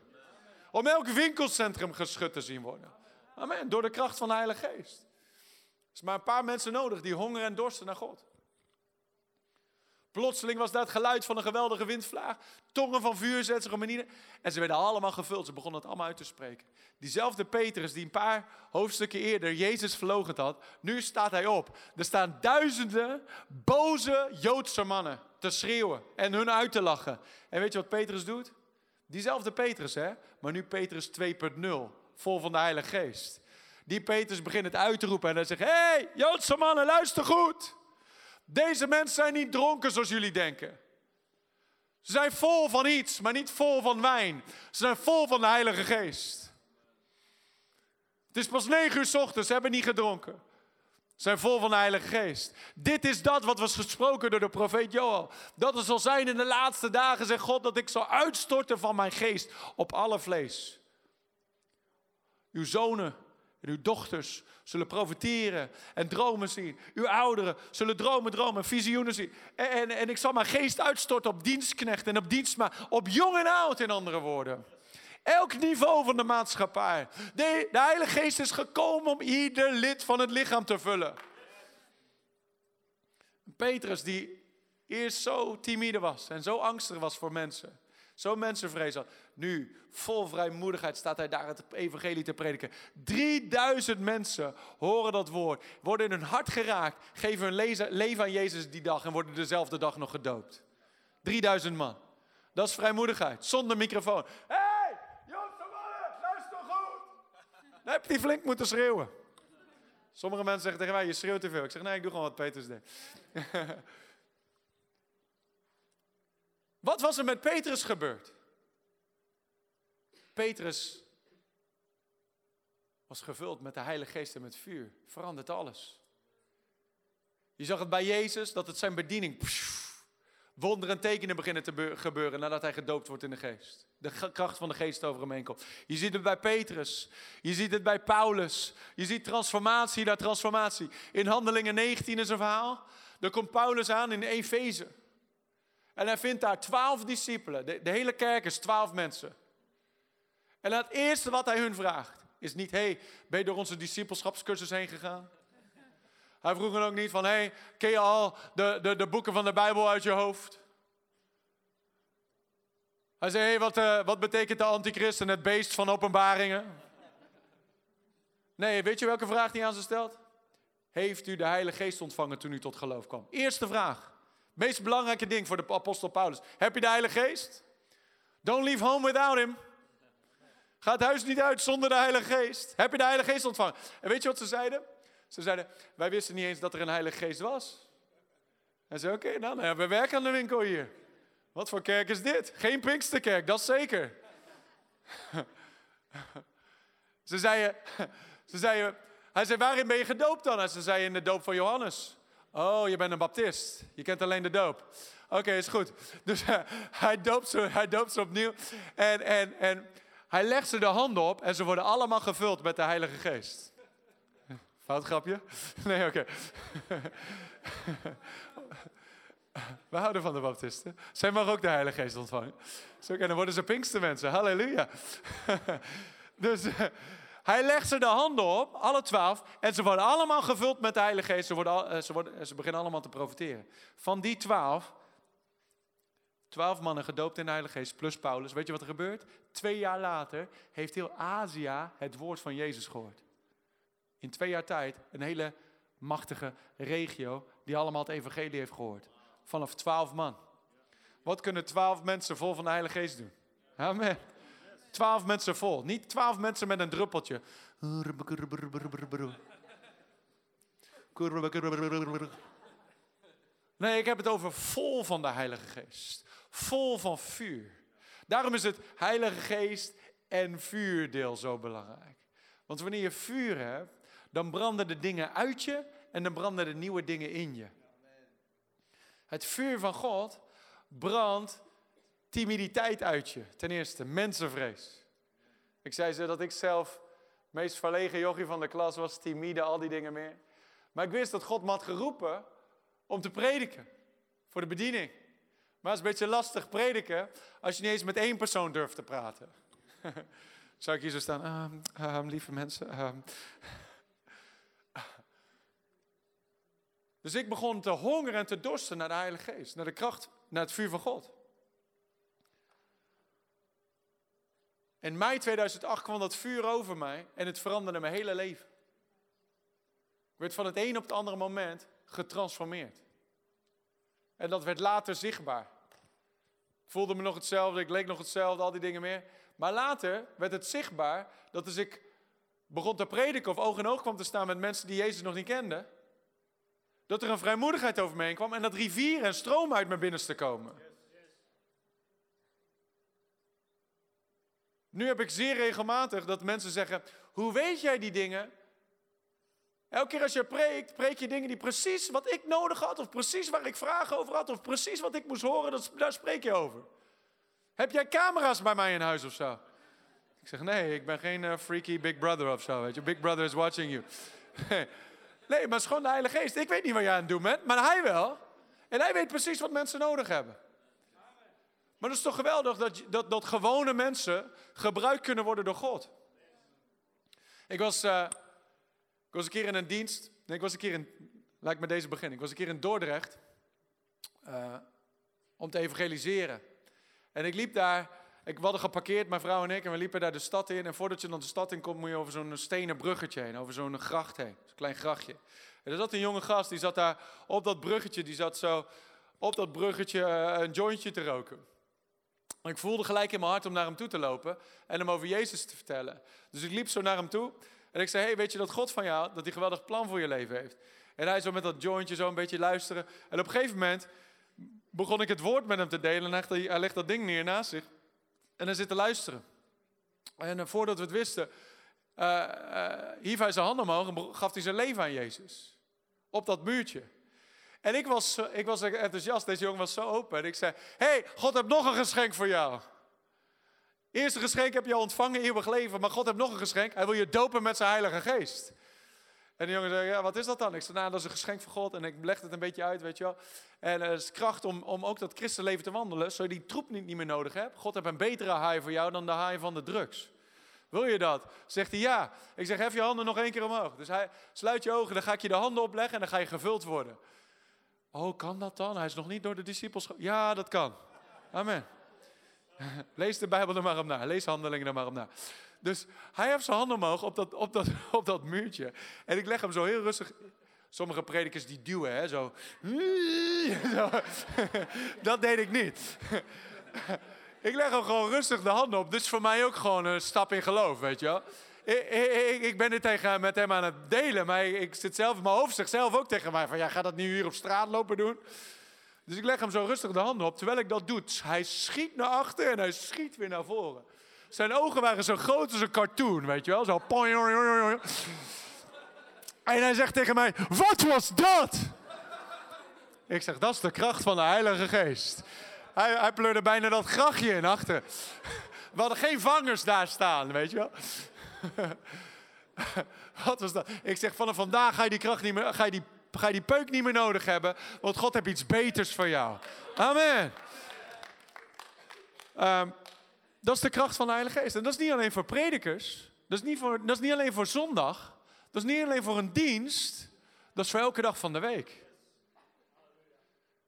Om elk winkelcentrum geschud te zien worden. Amen. Door de kracht van de Heilige Geest. Er is maar een paar mensen nodig die honger en dorsten naar God. Plotseling was dat het geluid van een geweldige windvlaag. Tongen van vuur zetten om in En ze werden allemaal gevuld. Ze begonnen het allemaal uit te spreken. Diezelfde Petrus die een paar hoofdstukken eerder Jezus verloochend had. Nu staat hij op. Er staan duizenden boze Joodse mannen te schreeuwen en hun uit te lachen. En weet je wat Petrus doet? Diezelfde Petrus hè. Maar nu Petrus 2.0. Vol van de Heilige Geest. Die Petrus begint het uit te roepen en hij zegt. Hey, Joodse mannen luister goed. Deze mensen zijn niet dronken zoals jullie denken. Ze zijn vol van iets, maar niet vol van wijn. Ze zijn vol van de Heilige Geest. Het is pas negen uur s ochtends, ze hebben niet gedronken. Ze zijn vol van de Heilige Geest. Dit is dat wat was gesproken door de profeet Joel. Dat het zal zijn in de laatste dagen, zegt God, dat ik zal uitstorten van mijn geest op alle vlees. Uw zonen en uw dochters zullen profiteren en dromen zien. Uw ouderen zullen dromen, dromen, visioenen zien. En, en, ik zal mijn geest uitstorten op dienstknecht en op dienstma, op jong en oud in andere woorden. Elk niveau van de maatschappij. De, de Heilige Geest is gekomen om ieder lid van het lichaam te vullen. Petrus, die eerst zo timide was en zo angstig was voor mensen. Zo mensenvrees had. Nu, vol vrijmoedigheid, staat hij daar het evangelie te prediken. 3000 mensen horen dat woord, worden in hun hart geraakt, geven hun leven aan Jezus die dag en worden dezelfde dag nog gedoopt. 3000 man. Dat is vrijmoedigheid, zonder microfoon. Hé, hey, Joodse mannen, luister goed. Dan heb je die flink moeten schreeuwen. Sommige mensen zeggen tegen mij, je schreeuwt te veel. Ik zeg, nee, ik doe gewoon wat Peters deed. Wat was er met Petrus gebeurd? Petrus was gevuld met de Heilige Geest en met vuur. Verandert alles. Je zag het bij Jezus, dat het zijn bediening. Wonderen en tekenen beginnen te gebeuren nadat hij gedoopt wordt in de geest. De kracht van de geest over hem heen komt. Je ziet het bij Petrus. Je ziet het bij Paulus. Je ziet transformatie na transformatie. In Handelingen 19 is een verhaal. Er komt Paulus aan in Efeze. En hij vindt daar twaalf discipelen. De, de hele kerk is twaalf mensen. En het eerste wat hij hun vraagt is niet: hey, ben je door onze discipelschapscursus heen gegaan? Hij vroeg dan ook niet van: hey, ken je al de, de, de boeken van de Bijbel uit je hoofd? Hij zei: hey, wat, uh, wat betekent de antichrist en het beest van openbaringen? Nee, weet je welke vraag hij aan ze stelt? Heeft u de Heilige Geest ontvangen toen u tot geloof kwam? Eerste vraag. Meest belangrijke ding voor de apostel Paulus. Heb je de Heilige Geest? Don't leave home without him. Ga het huis niet uit zonder de Heilige Geest. Heb je de Heilige Geest ontvangen? En weet je wat ze zeiden? Ze zeiden, wij wisten niet eens dat er een Heilige Geest was. En ze oké, okay, nou, we werken aan de winkel hier. Wat voor kerk is dit? Geen Pinksterkerk, dat zeker. ze zeiden, ze zeiden, hij zei, waarin ben je gedoopt dan? En ze zei, in de doop van Johannes. Oh, je bent een baptist. Je kent alleen de doop. Oké, is goed. Dus hij, doopt ze, hij ze opnieuw. En, en, en hij legt ze de handen op en ze worden allemaal gevuld met de Heilige Geest. Fout grapje? Nee, oké. We houden van de baptisten. Zij mag ook de Heilige Geest ontvangen. Zo, en dan worden ze mensen. Halleluja. Dus uh, hij legt ze de handen op, alle twaalf, en ze worden allemaal gevuld met de Heilige Geest. Ze, worden, uh, ze, worden, ze beginnen allemaal te profiteren. Van die twaalf Twaalf mannen gedoopt in de Heilige Geest, plus Paulus. Weet je wat er gebeurt? Twee jaar later heeft heel Azië het woord van Jezus gehoord. In twee jaar tijd een hele machtige regio die allemaal het evangelie heeft gehoord. Vanaf twaalf man. Wat kunnen twaalf mensen vol van de Heilige Geest doen? Amen. Twaalf mensen vol. Niet twaalf mensen met een druppeltje. Nee, ik heb het over vol van de Heilige Geest vol van vuur. Daarom is het Heilige Geest en vuurdeel zo belangrijk. Want wanneer je vuur hebt, dan branden de dingen uit je en dan branden de nieuwe dingen in je. Het vuur van God brandt timiditeit uit je. Ten eerste, mensenvrees. Ik zei ze dat ik zelf meest verlegen jochie van de klas was, timide, al die dingen meer. Maar ik wist dat God me had geroepen om te prediken voor de bediening. Maar het is een beetje lastig prediken als je niet eens met één persoon durft te praten. Zou ik hier zo staan? Um, lieve mensen. Ehm. Dus ik begon te hongeren en te dorsten naar de Heilige Geest, naar de kracht, naar het vuur van God. In mei 2008 kwam dat vuur over mij en het veranderde mijn hele leven. Ik werd van het een op het andere moment getransformeerd. En dat werd later zichtbaar. Ik voelde me nog hetzelfde, ik leek nog hetzelfde, al die dingen meer. Maar later werd het zichtbaar dat als ik begon te prediken of oog in oog kwam te staan met mensen die Jezus nog niet kenden, dat er een vrijmoedigheid over me heen kwam en dat rivieren en stromen uit mijn binnenste komen. Nu heb ik zeer regelmatig dat mensen zeggen: Hoe weet jij die dingen? Elke keer als je preekt, preek je dingen die precies wat ik nodig had, of precies waar ik vragen over had, of precies wat ik moest horen, dat, daar spreek je over. Heb jij camera's bij mij in huis of zo? Ik zeg, nee, ik ben geen uh, freaky big brother of zo, weet je. Big brother is watching you. nee, maar gewoon de Heilige Geest. Ik weet niet wat jij aan het doen bent, maar hij wel. En hij weet precies wat mensen nodig hebben. Maar het is toch geweldig dat, dat, dat gewone mensen gebruikt kunnen worden door God. Ik was... Uh, ik was een keer in een dienst. Nee, ik was een keer in. Laat ik deze beginnen. Ik was een keer in Dordrecht. Uh, om te evangeliseren. En ik liep daar. Ik, we hadden geparkeerd, mijn vrouw en ik. En we liepen daar de stad in. En voordat je dan de stad in komt, moet je over zo'n stenen bruggetje heen. Over zo'n gracht heen. Zo'n klein grachtje. En er zat een jonge gast. Die zat daar op dat bruggetje. Die zat zo op dat bruggetje uh, een jointje te roken. En ik voelde gelijk in mijn hart om naar hem toe te lopen. En hem over Jezus te vertellen. Dus ik liep zo naar hem toe. En ik zei, hey, weet je dat God van jou, dat hij geweldig plan voor je leven heeft? En hij zo met dat jointje zo een beetje luisteren. En op een gegeven moment begon ik het woord met hem te delen en hij, hij legt dat ding neer naast zich. En hij zit te luisteren. En voordat we het wisten, uh, hief hij zijn handen omhoog en gaf hij zijn leven aan Jezus. Op dat muurtje. En ik was, ik was enthousiast, deze jongen was zo open. En ik zei, hey, God heeft nog een geschenk voor jou. Eerste geschenk heb je al ontvangen, eeuwig leven. Maar God heeft nog een geschenk. Hij wil je dopen met zijn heilige geest. En de jongen zei, ja, wat is dat dan? Ik zei, nou, dat is een geschenk van God. En ik leg het een beetje uit, weet je wel. En het is kracht om, om ook dat christenleven te wandelen, zodat je die troep niet, niet meer nodig hebt. God heeft een betere haai voor jou dan de haai van de drugs. Wil je dat? Zegt hij ja. Ik zeg, hef je handen nog één keer omhoog. Dus hij sluit je ogen, dan ga ik je de handen opleggen en dan ga je gevuld worden. Oh, kan dat dan? Hij is nog niet door de discipels. Ja, dat kan. Amen. Lees de Bijbel er maar op na. Lees handelingen er maar op na. Dus hij heeft zijn handen omhoog op dat, op, dat, op dat muurtje. En ik leg hem zo heel rustig. Sommige predikers die duwen, hè, zo. Dat deed ik niet. Ik leg hem gewoon rustig de handen op. Dus voor mij ook gewoon een stap in geloof, weet je wel. Ik, ik, ben dit tegen, met hem aan het delen, maar ik, zit zelf mijn hoofd, zegt zelf ook tegen mij van, ja, ga dat nu hier op straat lopen doen? Dus ik leg hem zo rustig de handen op. Terwijl ik dat doe, hij schiet naar achter en hij schiet weer naar voren. Zijn ogen waren zo groot als een cartoon, weet je wel. Zo. En hij zegt tegen mij, wat was dat? Ik zeg, dat is de kracht van de Heilige Geest. Hij, hij pleurde bijna dat grachtje in achter. We hadden geen vangers daar staan, weet je wel. Wat was dat? Ik zeg, vanaf vandaag ga je die kracht niet meer, ga je die, ga je die peuk niet meer nodig hebben, want God heeft iets beters voor jou. Amen. Um, dat is de kracht van de Heilige Geest. En dat is niet alleen voor predikers. Dat is niet, voor, dat is niet alleen voor zondag. Dat is niet alleen voor een dienst. Dat is voor elke dag van de week.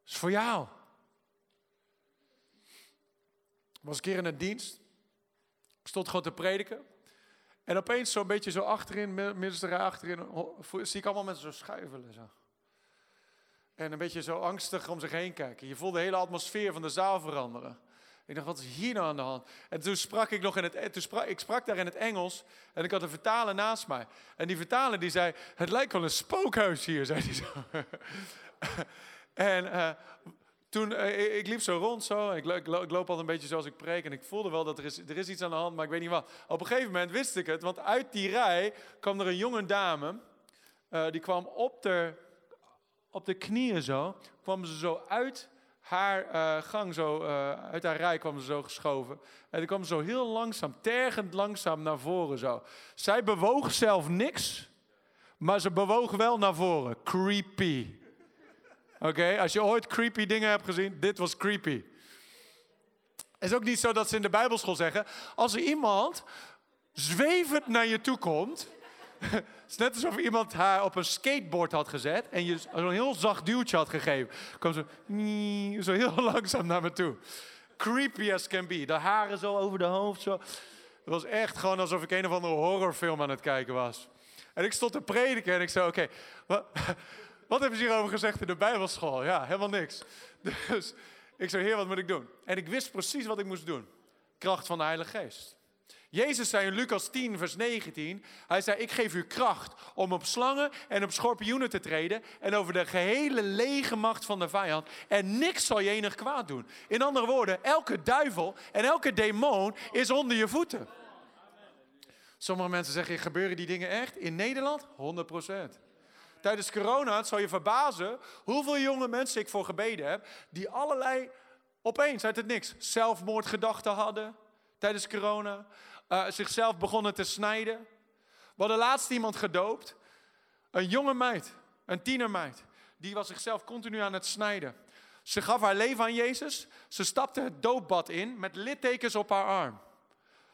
Dat is voor jou. Ik was een keer in een dienst. Ik stond gewoon te prediken. En opeens zo'n beetje zo achterin, middenste achterin, zie ik allemaal mensen zo schuivelen. Zo. En een beetje zo angstig om zich heen kijken. Je voelt de hele atmosfeer van de zaal veranderen. Ik dacht, wat is hier nou aan de hand? En toen sprak ik nog in het, toen sprak, ik sprak daar in het Engels en ik had een vertaler naast mij. En die vertaler die zei, het lijkt wel een spookhuis hier, zei hij zo. en uh, toen, uh, ik liep zo rond zo, ik, ik, loop altijd een beetje zoals ik preek en ik voelde wel dat er is, er is iets aan de hand, maar ik weet niet wat. Op een gegeven moment wist ik het, want uit die rij kwam er een jonge dame, uh, die kwam op de, op de knieën zo, kwam ze zo uit haar uh, gang, zo, uit haar rij kwam ze zo geschoven. En die kwam zo heel langzaam, tergend langzaam naar voren zo. Zij bewoog zelf niks, maar ze bewoog wel naar voren. Creepy. Oké, als je ooit creepy dingen hebt gezien, dit was creepy. Het is ook niet zo dat ze in de Bijbelschool zeggen, als er iemand zwevend naar je toe komt, het is net alsof iemand haar op een skateboard had gezet en je zo'n heel zacht duwtje had gegeven. Kwam zo, zo heel langzaam naar me toe. Creepy as can be. De haren zo over de hoofd. Zo. Het was echt gewoon alsof ik een of andere horrorfilm aan het kijken was. En ik stond te prediken en ik zei, oké, wat hebben ze hierover gezegd in de bijbelschool? Ja, helemaal niks. Dus ik zei, heer, wat moet ik doen? En ik wist precies wat ik moest doen. Kracht van de Heilige Geest. Jezus zei in Lucas 10, vers 19, hij zei, ik geef u kracht om op slangen en op schorpioenen te treden en over de gehele lege macht van de vijand. En niks zal je enig kwaad doen. In andere woorden, elke duivel en elke demon is onder je voeten. Sommige mensen zeggen, gebeuren die dingen echt? In Nederland? 100 Tijdens corona, het zal je verbazen hoeveel jonge mensen ik voor gebeden heb, die allerlei, opeens uit het niks, zelfmoordgedachten hadden tijdens corona uh, zichzelf begonnen te snijden. We hadden laatst iemand gedoopt. Een jonge meid, een tienermeid. Die was zichzelf continu aan het snijden. Ze gaf haar leven aan Jezus. Ze stapte het doopbad in met littekens op haar arm.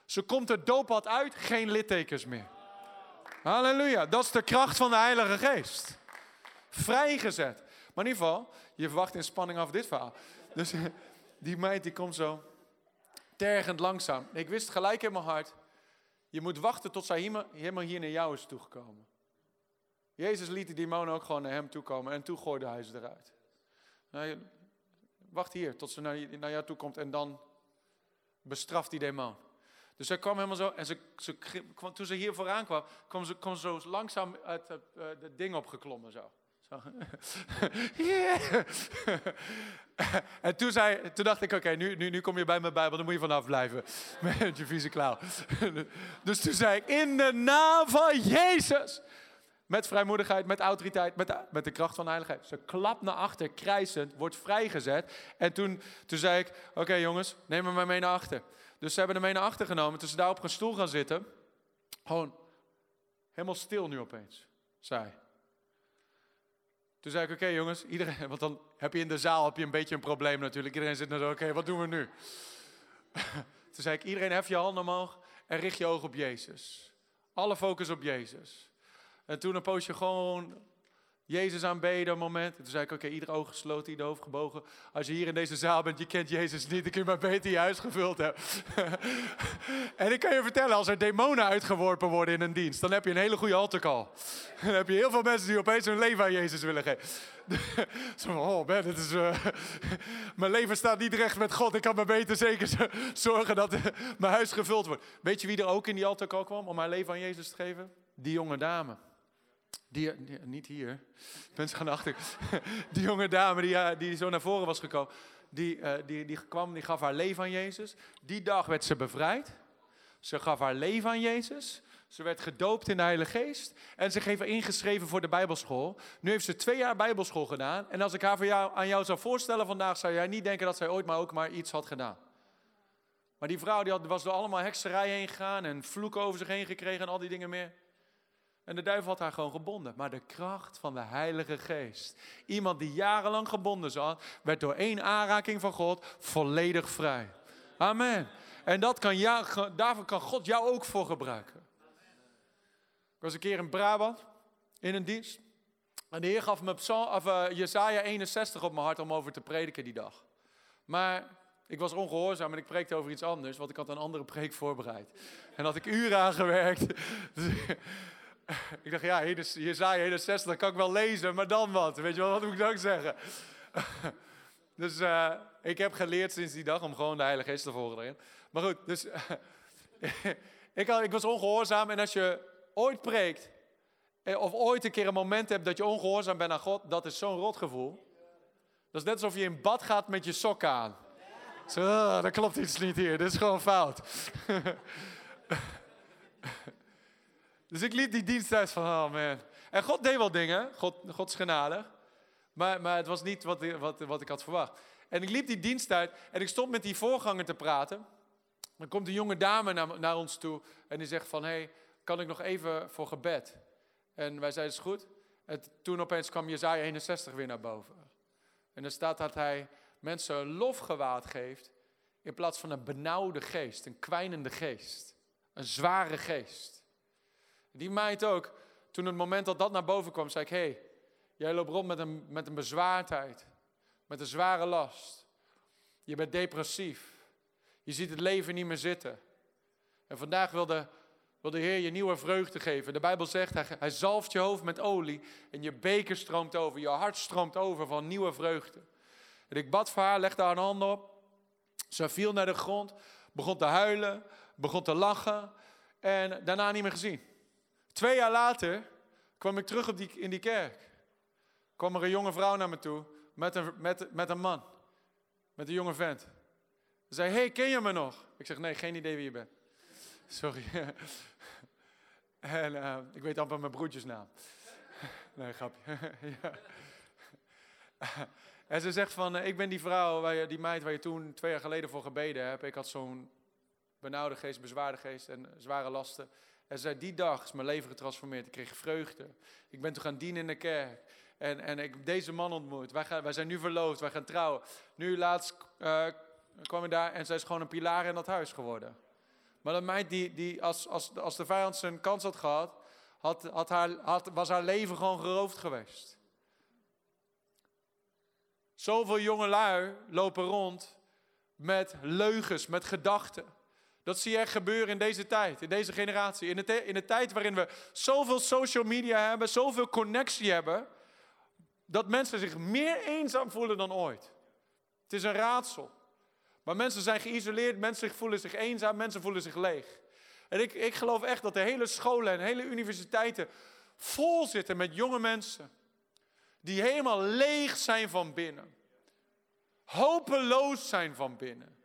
Ze komt het doopbad uit, geen littekens meer. Halleluja, dat is de kracht van de Heilige Geest. Vrijgezet. Maar in ieder geval, je verwacht in spanning af dit verhaal. Dus die meid die komt zo tergend langzaam. Ik wist gelijk in mijn hart, je moet wachten tot zij helemaal hier naar jou is toegekomen. Jezus liet die demonen ook gewoon naar hem toekomen en toen gooide hij ze eruit. Nou, wacht hier tot ze naar jou toe komt en dan bestraft die demon. Dus zij kwam helemaal zo, en toen ze hier vooraan kwam, kwam ze, kwam zo langzaam uit het, uh, ding opgeklommen zo. zo. en toen, zei, toen dacht ik, oké, nu, nu, nu kom je bij mijn Bijbel, dan moet je vanaf blijven. Met je vieze klauw. dus toen zei ik, in de naam van Jezus. Met vrijmoedigheid, met autoriteit, met de, met de kracht van de heiligheid. Ze klapt naar achter, krijsend, wordt vrijgezet. En toen, toen zei ik, oké jongens, neem me maar mee naar achter. Dus ze hebben hem mee naar achter genomen. Toen ze daar op een stoel gaan zitten. Gewoon helemaal stil nu opeens, zei toen zei ik, oké jongens, iedereen, want dan heb je in de zaal heb je een beetje een probleem natuurlijk. Iedereen zit nou zo, oké, wat doen we nu? Toen zei ik, iedereen hef je handen omhoog en richt je ogen op Jezus. Alle focus op Jezus. En toen een poosje gewoon Jezus aanbeden, een moment. En toen zei ik, oké, ieder oog gesloten, ieder hoofd gebogen. Als je hier in deze zaal bent, je kent Jezus niet, dan kun je maar beter je huis gevuld hebben. en ik kan je vertellen, als er demonen uitgeworpen worden in een dienst, dan heb je een hele goede altarcall. dan heb je heel veel mensen die opeens hun leven aan Jezus willen geven. Zo oh man, dit is, uh, mijn leven staat niet recht met God. Ik kan maar beter zeker zorgen dat mijn huis gevuld wordt. Weet je wie er ook in die altarcall kwam om haar leven aan Jezus te geven? Die jonge dame. Die, niet hier, mensen gaan achter. Die jonge dame die, die zo naar voren was gekomen, die, uh, die, die kwam, die gaf haar leven aan Jezus. Die dag werd ze bevrijd. Ze gaf haar leven aan Jezus. Ze werd gedoopt in de Heilige Geest. En ze heeft ingeschreven voor de Bijbelschool. Nu heeft ze twee jaar Bijbelschool gedaan. En als ik haar voor jou, aan jou zou voorstellen vandaag, zou jij niet denken dat zij ooit maar ook maar iets had gedaan. Maar die vrouw die had, was door allemaal hekserij heen gegaan en vloeken over zich heen gekregen en al die dingen meer. En de duivel had haar gewoon gebonden. Maar de kracht van de Heilige Geest. Iemand die jarenlang gebonden zat, werd door één aanraking van God volledig vrij. Amen. En dat kan jou, daarvoor kan God jou ook voor gebruiken. Ik was een keer in Brabant, in een dienst. En de Heer gaf me Psalm, uh, Jesaja 61 op mijn hart om over te prediken die dag. Maar ik was ongehoorzaam en ik preekte over iets anders, want ik had een andere preek voorbereid. En had ik uren aan gewerkt. Ik dacht, ja, Jezaja 61, dat kan ik wel lezen, maar dan wat? Weet je wel, wat moet ik dan zeggen? dus uh, ik heb geleerd sinds die dag om gewoon de Heilige Geest te volgen erin. Maar goed, dus ik, ik was ongehoorzaam en als je ooit preekt, eh, of ooit een keer een moment hebt dat je ongehoorzaam bent aan God, dat is zo'n rotgevoel. Dat is net alsof je in bad gaat met je sokken aan. Zo, oh, dat klopt iets niet hier, dit is gewoon fout. Dus ik liep die dienst uit van, oh man. En God deed wel dingen, God, God is. Maar, maar het was niet wat, wat, wat ik had verwacht. En ik liep die dienst uit en ik stond met die voorganger te praten. Dan komt een jonge dame naar, naar ons toe en die zegt van, hey, kan ik nog even voor gebed? En wij zeiden, is goed. En toen opeens kwam Jezaja 61 weer naar boven. En er staat dat hij mensen lofgewaad geeft in plaats van een benauwde geest, een kwijnende geest, een zware geest. Die meid ook, toen het moment dat dat naar boven kwam, zei ik, hey, jij loopt rond met een, met een bezwaardheid, met een zware last. Je bent depressief. Je ziet het leven niet meer zitten. En vandaag wil de, wil de Heer je nieuwe vreugde geven. De Bijbel zegt, hij, hij zalft je hoofd met olie en je beker stroomt over, je hart stroomt over van nieuwe vreugde. En ik bad voor haar, legde haar hand op. Ze viel naar de grond, begon te huilen, begon te lachen en daarna niet meer gezien. Twee jaar later kwam ik terug op die, in die kerk. Kwam er een jonge vrouw naar me toe met een, met, met een man. Met een jonge vent. Ze zei, hey, ken je me nog? Ik zeg, nee, geen idee wie je bent. Sorry. en uh, ik weet amper mijn broertjesnaam. nee, grapje. en ze zegt van, ik ben die vrouw, waar die meid waar je toen twee jaar geleden voor gebeden hebt. Ik had zo'n benauwde geest, bezwaarde geest en zware lasten. En zei, die dag is mijn leven getransformeerd. Ik kreeg vreugde. Ik ben toen gaan dienen in de kerk. En, en ik heb deze man ontmoet. Wij, gaan, wij zijn nu verloofd, wij gaan trouwen. Nu laatst uh, kwam ik daar en zij is gewoon een pilaar in dat huis geworden. Maar dat meid, die, die als, als, als de vijand zijn kans had gehad, had, had haar, had, was haar leven gewoon geroofd geweest. Zoveel jonge lui lopen rond met leugens, met gedachten. Dat zie je echt gebeuren in deze tijd, in deze generatie. In de, in de tijd waarin we zoveel social media hebben, zoveel connectie hebben, dat mensen zich meer eenzaam voelen dan ooit. Het is een raadsel. Maar mensen zijn geïsoleerd, mensen voelen zich eenzaam, mensen voelen zich leeg. En ik, ik geloof echt dat de hele scholen en hele universiteiten vol zitten met jonge mensen die helemaal leeg zijn van binnen. hopeloos zijn van binnen.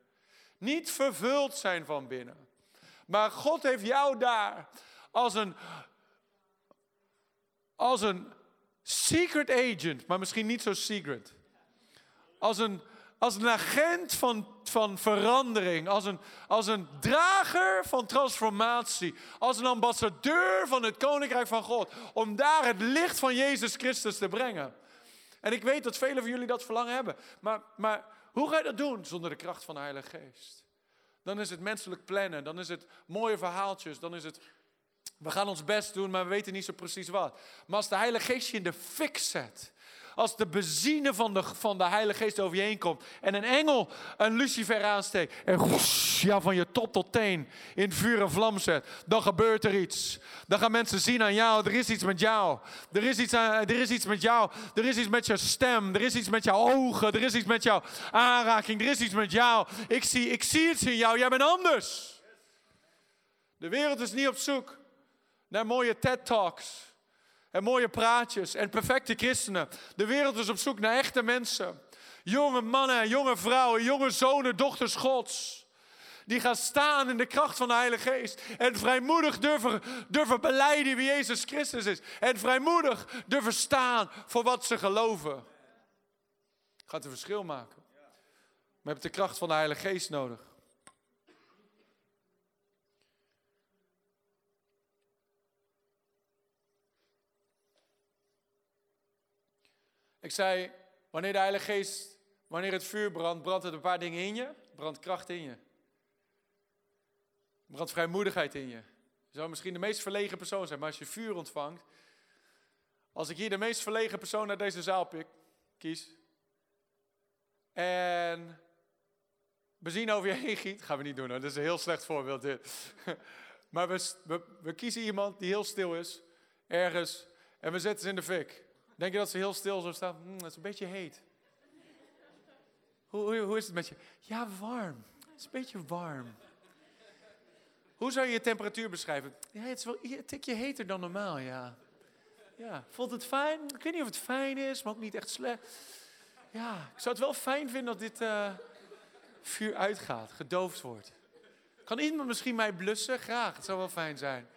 Niet vervuld zijn van binnen. Maar God heeft jou daar als een, als een secret agent, maar misschien niet zo secret. Als een, als een agent van, van verandering, als een, als een drager van transformatie, als een ambassadeur van het Koninkrijk van God, om daar het licht van Jezus Christus te brengen. En ik weet dat velen van jullie dat verlangen hebben, maar, maar hoe ga je dat doen zonder de kracht van de Heilige Geest? Dan is het menselijk plannen, dan is het mooie verhaaltjes, dan is het we gaan ons best doen, maar we weten niet zo precies wat. Maar als de Heilige Geest je in de fik zet, als de benzine van de, van de Heilige Geest over je heen komt en een engel een lucifer aansteekt en ja, van je top tot teen in vuur en vlam zet, dan gebeurt er iets. Dan gaan mensen zien aan jou, er is iets met jou. Er is iets, aan, er is iets met jou. Er is iets met je stem. Er is iets met jouw ogen. Er is iets met jouw aanraking. Er is iets met jou. Ik zie, ik zie iets in jou. Jij bent anders. De wereld is niet op zoek naar mooie TED-talks. En mooie praatjes en perfecte christenen. De wereld is op zoek naar echte mensen. Jonge mannen, jonge vrouwen, jonge zonen, dochters Gods. Die gaan staan in de kracht van de Heilige Geest. En vrijmoedig durven, durven beleiden wie Jezus Christus is. En vrijmoedig durven staan voor wat ze geloven. Gaat een verschil maken. We hebben de kracht van de Heilige Geest nodig. Ik zei, wanneer de Heilige Geest, wanneer het vuur brandt, brandt het een paar dingen in je. Brandt kracht in je. Brandt vrijmoedigheid in je. Je zou misschien de meest verlegen persoon zijn, maar als je vuur ontvangt. Als ik hier de meest verlegen persoon uit deze zaal pik, kies. En benzine over je heen giet. Gaan we niet doen hoor, dat is een heel slecht voorbeeld dit. Maar we, we, we kiezen iemand die heel stil is, ergens. En we zetten ze in de fik. Denk je dat ze heel stil zo staan? Mm, het is een beetje heet. Hoe, hoe, hoe, is het met je? Ja, warm. Het is een beetje warm. Hoe zou je je temperatuur beschrijven? Ja, het is wel een tikje heter dan normaal, ja. Ja, voelt het fijn? Ik weet niet of het fijn is, maar ook niet echt slecht. Ja, ik zou het wel fijn vinden dat dit uh, vuur uitgaat, gedoofd wordt. Kan iemand misschien mij blussen? Graag, het zou wel fijn zijn.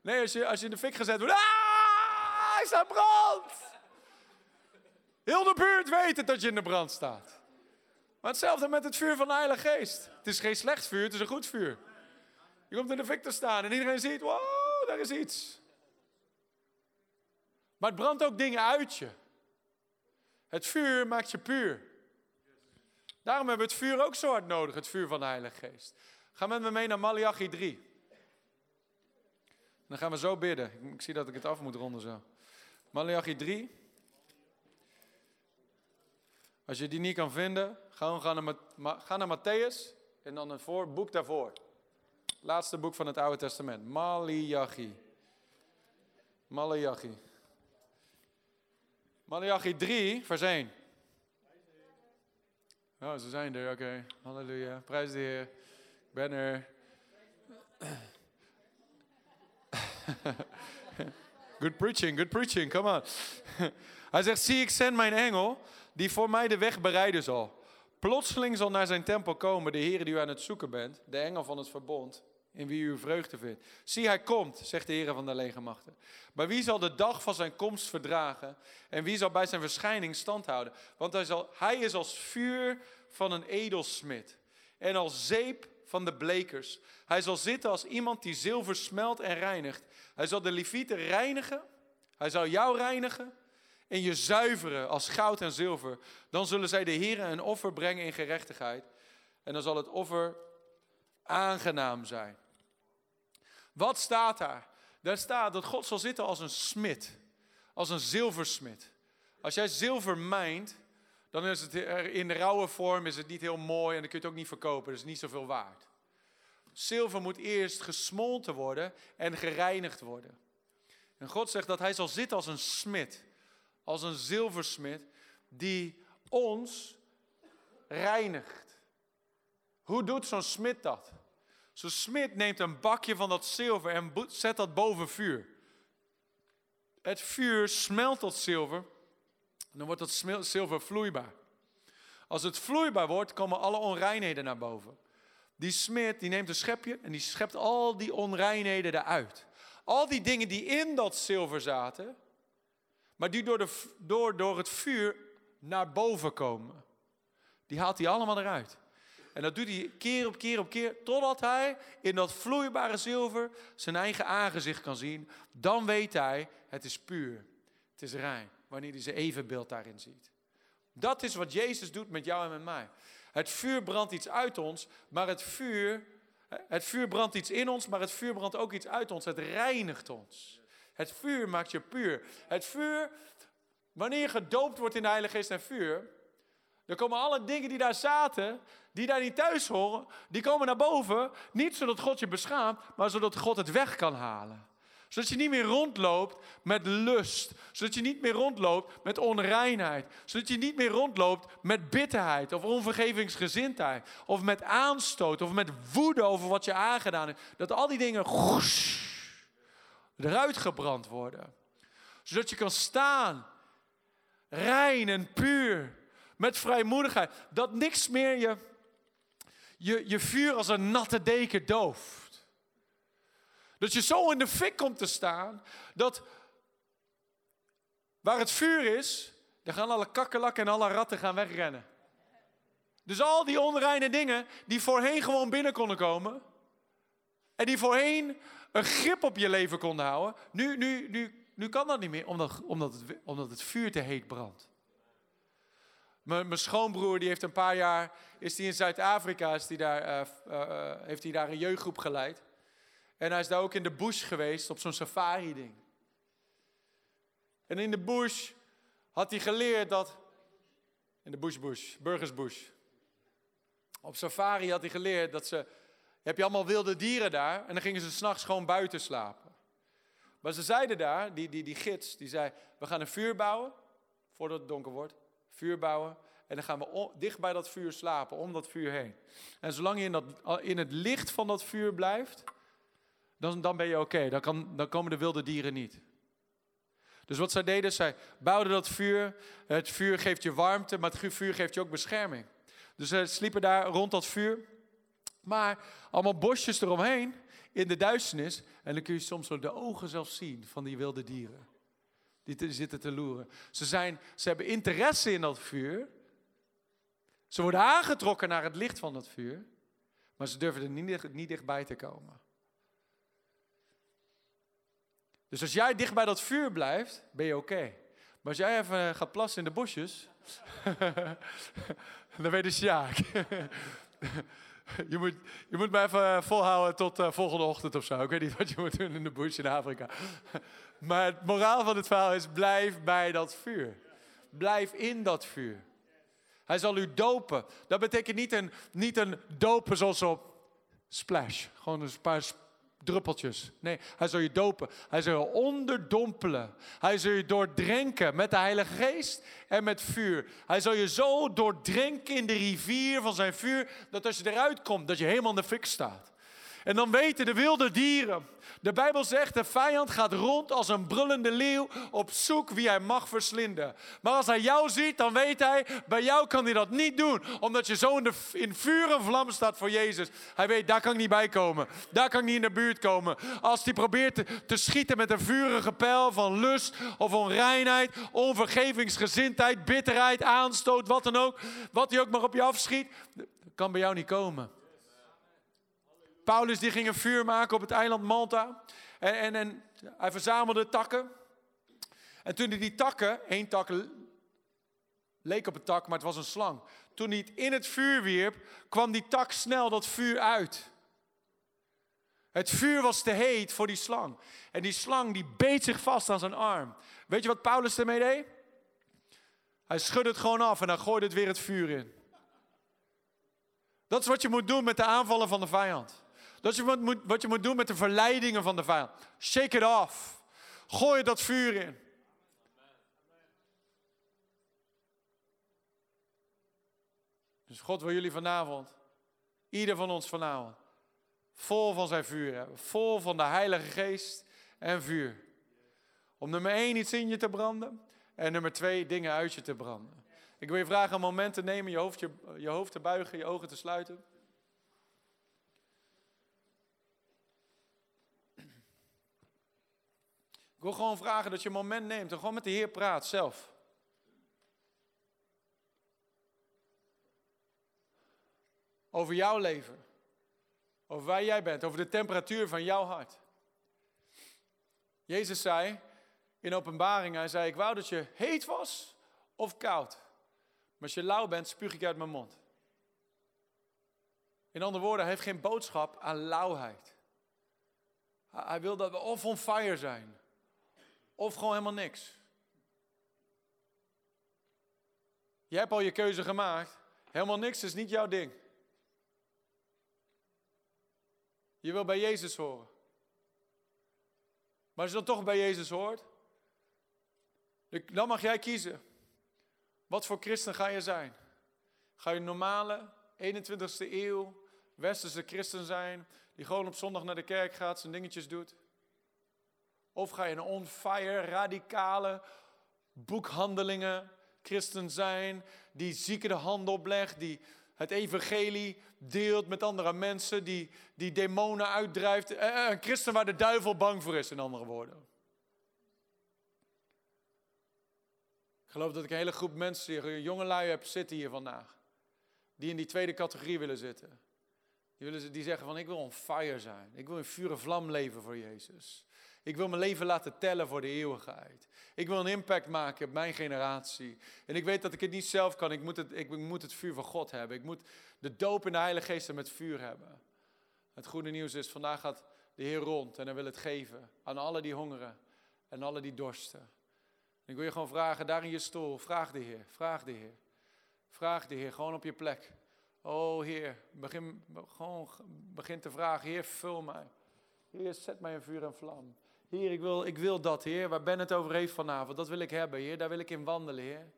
Nee, als je, als je in de fik gezet wordt. Ah, hij staat brand! Heel de buurt weet het dat je in de brand staat. Maar hetzelfde met het vuur van de Heilige Geest. Het is geen slecht vuur, het is een goed vuur. Je komt in de fik te staan en iedereen ziet, wow, daar is iets. Maar het brandt ook dingen uit je. Het vuur maakt je puur. Daarom hebben we het vuur ook zo hard nodig, het vuur van de Heilige Geest. Ga met me mee naar Malachi 3. Dan gaan we zo bidden. Ik zie dat ik het af moet ronden zo. Malachi 3. Als je die niet kan vinden, ga, naar, ga naar Matthäus en dan het voor, boek daarvoor. Laatste boek van het Oude Testament. Malachi. Malachi. Malachi 3, vers 1. Oh, ze zijn er, oké. Halleluja. Prijs de Heer. Ik ben er. good preaching, good preaching, come on. Hij zegt, zie ik zend mijn engel, die voor mij de weg bereiden zal. Plotseling zal naar zijn tempel komen de Heer die u aan het zoeken bent, de engel van het verbond, in wie u vreugde vindt. Zie, hij komt, zegt de Heer van de legermachten. Maar wie zal de dag van zijn komst verdragen? En wie zal bij zijn verschijning stand houden? Want hij, zal, hij is als vuur van een edelsmid en als zeep van de blekers. Hij zal zitten als iemand die zilver smelt en reinigt. Hij zal de levieten reinigen. Hij zal jou reinigen en je zuiveren als goud en zilver. Dan zullen zij de Heeren een offer brengen in gerechtigheid. En dan zal het offer aangenaam zijn. Wat staat daar? Daar staat dat God zal zitten als een smid. Als een zilversmid. Als jij zilver mijnt, dan is het in de rauwe vorm is het niet heel mooi en dan kun je het ook niet verkopen. Is niet zoveel waard. Zilver moet eerst gesmolten worden en gereinigd worden. En God zegt dat hij zal zitten als een smid, als een zilversmid, die ons reinigt. Hoe doet zo'n smid dat? Zo'n smid neemt een bakje van dat zilver en zet dat boven vuur. Het vuur smelt dat zilver Dan wordt dat zilver vloeibaar. Als het vloeibaar wordt, komen alle onreinheden naar boven. Die smid die neemt een schepje en die schept al die onreinheden eruit. Al die dingen die in dat zilver zaten, maar die door, de, door, door het vuur naar boven komen. Die haalt hij allemaal eruit. En dat doet hij keer op keer op keer, totdat hij in dat vloeibare zilver zijn eigen aangezicht kan zien. Dan weet hij, het is puur, het is rein, wanneer hij zijn evenbeeld daarin ziet. Dat is wat Jezus doet met jou en met mij. Het vuur brandt iets uit ons, maar het vuur, het vuur brandt iets in ons, maar het vuur brandt ook iets uit ons. Het reinigt ons. Het vuur maakt je puur. Het vuur, wanneer je gedoopt wordt in de Heilige Geest en vuur, dan komen alle dingen die daar zaten, die daar niet thuis horen, die komen naar boven. Niet zodat God je beschaamt, maar zodat God het weg kan halen. Zodat je niet meer rondloopt met lust. Zodat je niet meer rondloopt met onreinheid. Zodat je niet meer rondloopt met bitterheid of onvergevingsgezindheid. Of met aanstoot of met woede over wat je aangedaan hebt. Dat al die dingen eruit gebrand worden. Zodat je kan staan, rein en puur, met vrijmoedigheid. Dat niks meer je, je, je vuur als een natte deken dooft. Dat je zo in de fik komt te staan, dat waar het vuur is, dan gaan alle kakkerlakken en alle ratten gaan wegrennen. Dus al die onreine dingen die voorheen gewoon binnen konden komen, en die voorheen een grip op je leven konden houden. Nu, nu, nu, nu kan dat niet meer, omdat, omdat, het, omdat het vuur te heet brandt. Mijn, schoonbroer die heeft een paar jaar, is die in Zuid-Afrika, is die daar, uh, uh, heeft hij daar een jeugdgroep geleid. En hij is daar ook in de bush geweest, op zo'n safari-ding. En in de bush had hij geleerd dat, in de bush bush, burgers bush. Op safari had hij geleerd dat ze heb je allemaal wilde dieren daar en dan gingen ze s'nachts gewoon buiten slapen. Maar ze zeiden daar, die, die, die gids, die zei, we gaan een vuur bouwen, voordat het donker wordt, vuur bouwen. En dan gaan we dicht bij dat vuur slapen, om dat vuur heen. En zolang je in, dat, in het licht van dat vuur blijft, dan, dan ben je oké. Dan, dan komen de wilde dieren niet. Dus wat zij deden, zij bouwden dat vuur. Het vuur geeft je warmte, maar het vuur geeft je ook bescherming. Dus ze sliepen daar rond dat vuur. Maar allemaal bosjes eromheen in de duisternis. En dan kun je soms de ogen zelfs zien van die wilde dieren. Die te, zitten te loeren. Ze, zijn, ze hebben interesse in dat vuur. Ze worden aangetrokken naar het licht van dat vuur. Maar ze durven er niet, niet dichtbij te komen. Dus als jij dicht bij dat vuur blijft, ben je oké. Maar als jij even gaat plassen in de bosjes, dan ben je sjaak. Je moet, je moet me even eh, volhouden tot uh, volgende ochtend of zo. Ik weet niet wat je moet doen in de bush in Afrika. Maar het moraal van het verhaal is: blijf bij dat vuur. Blijf in dat vuur. Hij zal u dopen. Dat betekent niet een, niet een dopen zoals op splash. Gewoon een paar druppeltjes. Nee, hij zal je dopen. Hij zal je onderdompelen. Hij zal je doordrenken met de Heilige Geest en met vuur. Hij zal je zo doordrenken in de rivier van zijn vuur, dat als je eruit komt, dat je helemaal in de fik staat. En dan weten de wilde dieren de Bijbel zegt, de vijand gaat rond als een brullende leeuw op zoek wie hij mag verslinden. Maar als hij jou ziet, dan weet hij, bij jou kan hij dat niet doen. Omdat je zo in, de, in vuur en vlam staat voor Jezus. Hij weet, daar kan ik niet bij komen. Daar kan ik niet in de buurt komen. Als hij probeert te, te schieten met een vurige pijl van lust of onreinheid, onvergevingsgezindheid, bitterheid, aanstoot, wat dan ook. Wat hij ook maar op je afschiet, kan bij jou niet komen. Paulus die ging een vuur maken op het eiland Malta. En, en, en hij verzamelde takken. En toen hij die takken, één tak leek op een tak, maar het was een slang. Toen hij het in het vuur wierp, kwam die tak snel dat vuur uit. Het vuur was te heet voor die slang. En die slang die beet zich vast aan zijn arm. Weet je wat Paulus ermee deed? Hij schudde het gewoon af en dan gooide het weer het vuur in. Dat is wat je moet doen met de aanvallen van de vijand. Dat is wat, moet, wat je moet doen met de verleidingen van de vijand. Shake it off. Gooi dat vuur in. Dus God wil jullie vanavond, ieder van ons vanavond, vol van zijn vuur hebben. Vol van de Heilige Geest en vuur. Om nummer één iets in je te branden. En nummer twee, dingen uit je te branden. Ik wil je vragen een moment te nemen, je hoofd, je, je hoofd te buigen, je ogen te sluiten. Ik wil gewoon vragen dat je een moment neemt en gewoon met de Heer praat zelf. Over jouw leven. Over waar jij bent. Over de temperatuur van jouw hart. Jezus zei in openbaring, hij zei, ik wou dat je heet was of koud. Maar als je lauw bent, spuug ik uit mijn mond. In andere woorden, hij heeft geen boodschap aan lauwheid. Hij wil dat we of on fire zijn, of gewoon helemaal niks. Je hebt al je keuze gemaakt. Helemaal niks is niet jouw ding. Je wil bij Jezus horen. Maar als je dan toch bij Jezus hoort, dan mag jij kiezen. Wat voor christen ga je zijn? Ga je normale 21ste eeuw westerse christen zijn, die gewoon op zondag naar de kerk gaat, zijn dingetjes doet? Of ga je een on-fire, radicale boekhandelingen christen zijn, die zieken de hand oplegt, die het evangelie deelt met andere mensen, die, die demonen uitdrijft. Eh, eh, een christen waar de duivel bang voor is, in andere woorden. Ik geloof dat ik een hele groep mensen, jonge lui heb zitten hier vandaag. Die in die tweede categorie willen zitten. Die, willen, die zeggen van ik wil on fire zijn. Ik wil in vuur vlam leven voor Jezus. Ik wil mijn leven laten tellen voor de eeuwigheid. Ik wil een impact maken op mijn generatie. En ik weet dat ik het niet zelf kan. Ik moet het, ik moet het vuur van God hebben. Ik moet de doop in de Heilige Geest met vuur hebben. Het goede nieuws is, vandaag gaat de Heer rond en hij wil het geven aan alle die hongeren en alle die dorsten. ik wil je gewoon vragen, daar in je stoel, vraag de Heer, vraag de Heer. Vraag de Heer, gewoon op je plek. Oh Heer, begin, gewoon begin te vragen, Heer, vul mij. Heer, zet mij in vuur en vlam. Heer, ik wil, ik wil dat, Heer, waar Ben het over heeft vanavond. Dat wil ik hebben, Heer. Daar wil ik in wandelen, Heer.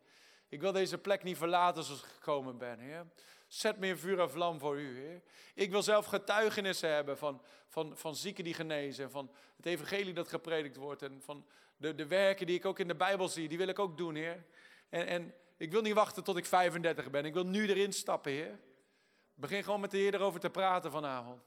Ik wil deze plek niet verlaten zoals ik gekomen ben, Heer. Zet me vuur en vlam voor u, Heer. Ik wil zelf getuigenissen hebben van, van, van zieken die genezen. Van het evangelie dat gepredikt wordt. En van de, de werken die ik ook in de Bijbel zie. Die wil ik ook doen, Heer. En, en ik wil niet wachten tot ik 35 ben. Ik wil nu erin stappen, Heer. Begin gewoon met de Heer erover te praten vanavond.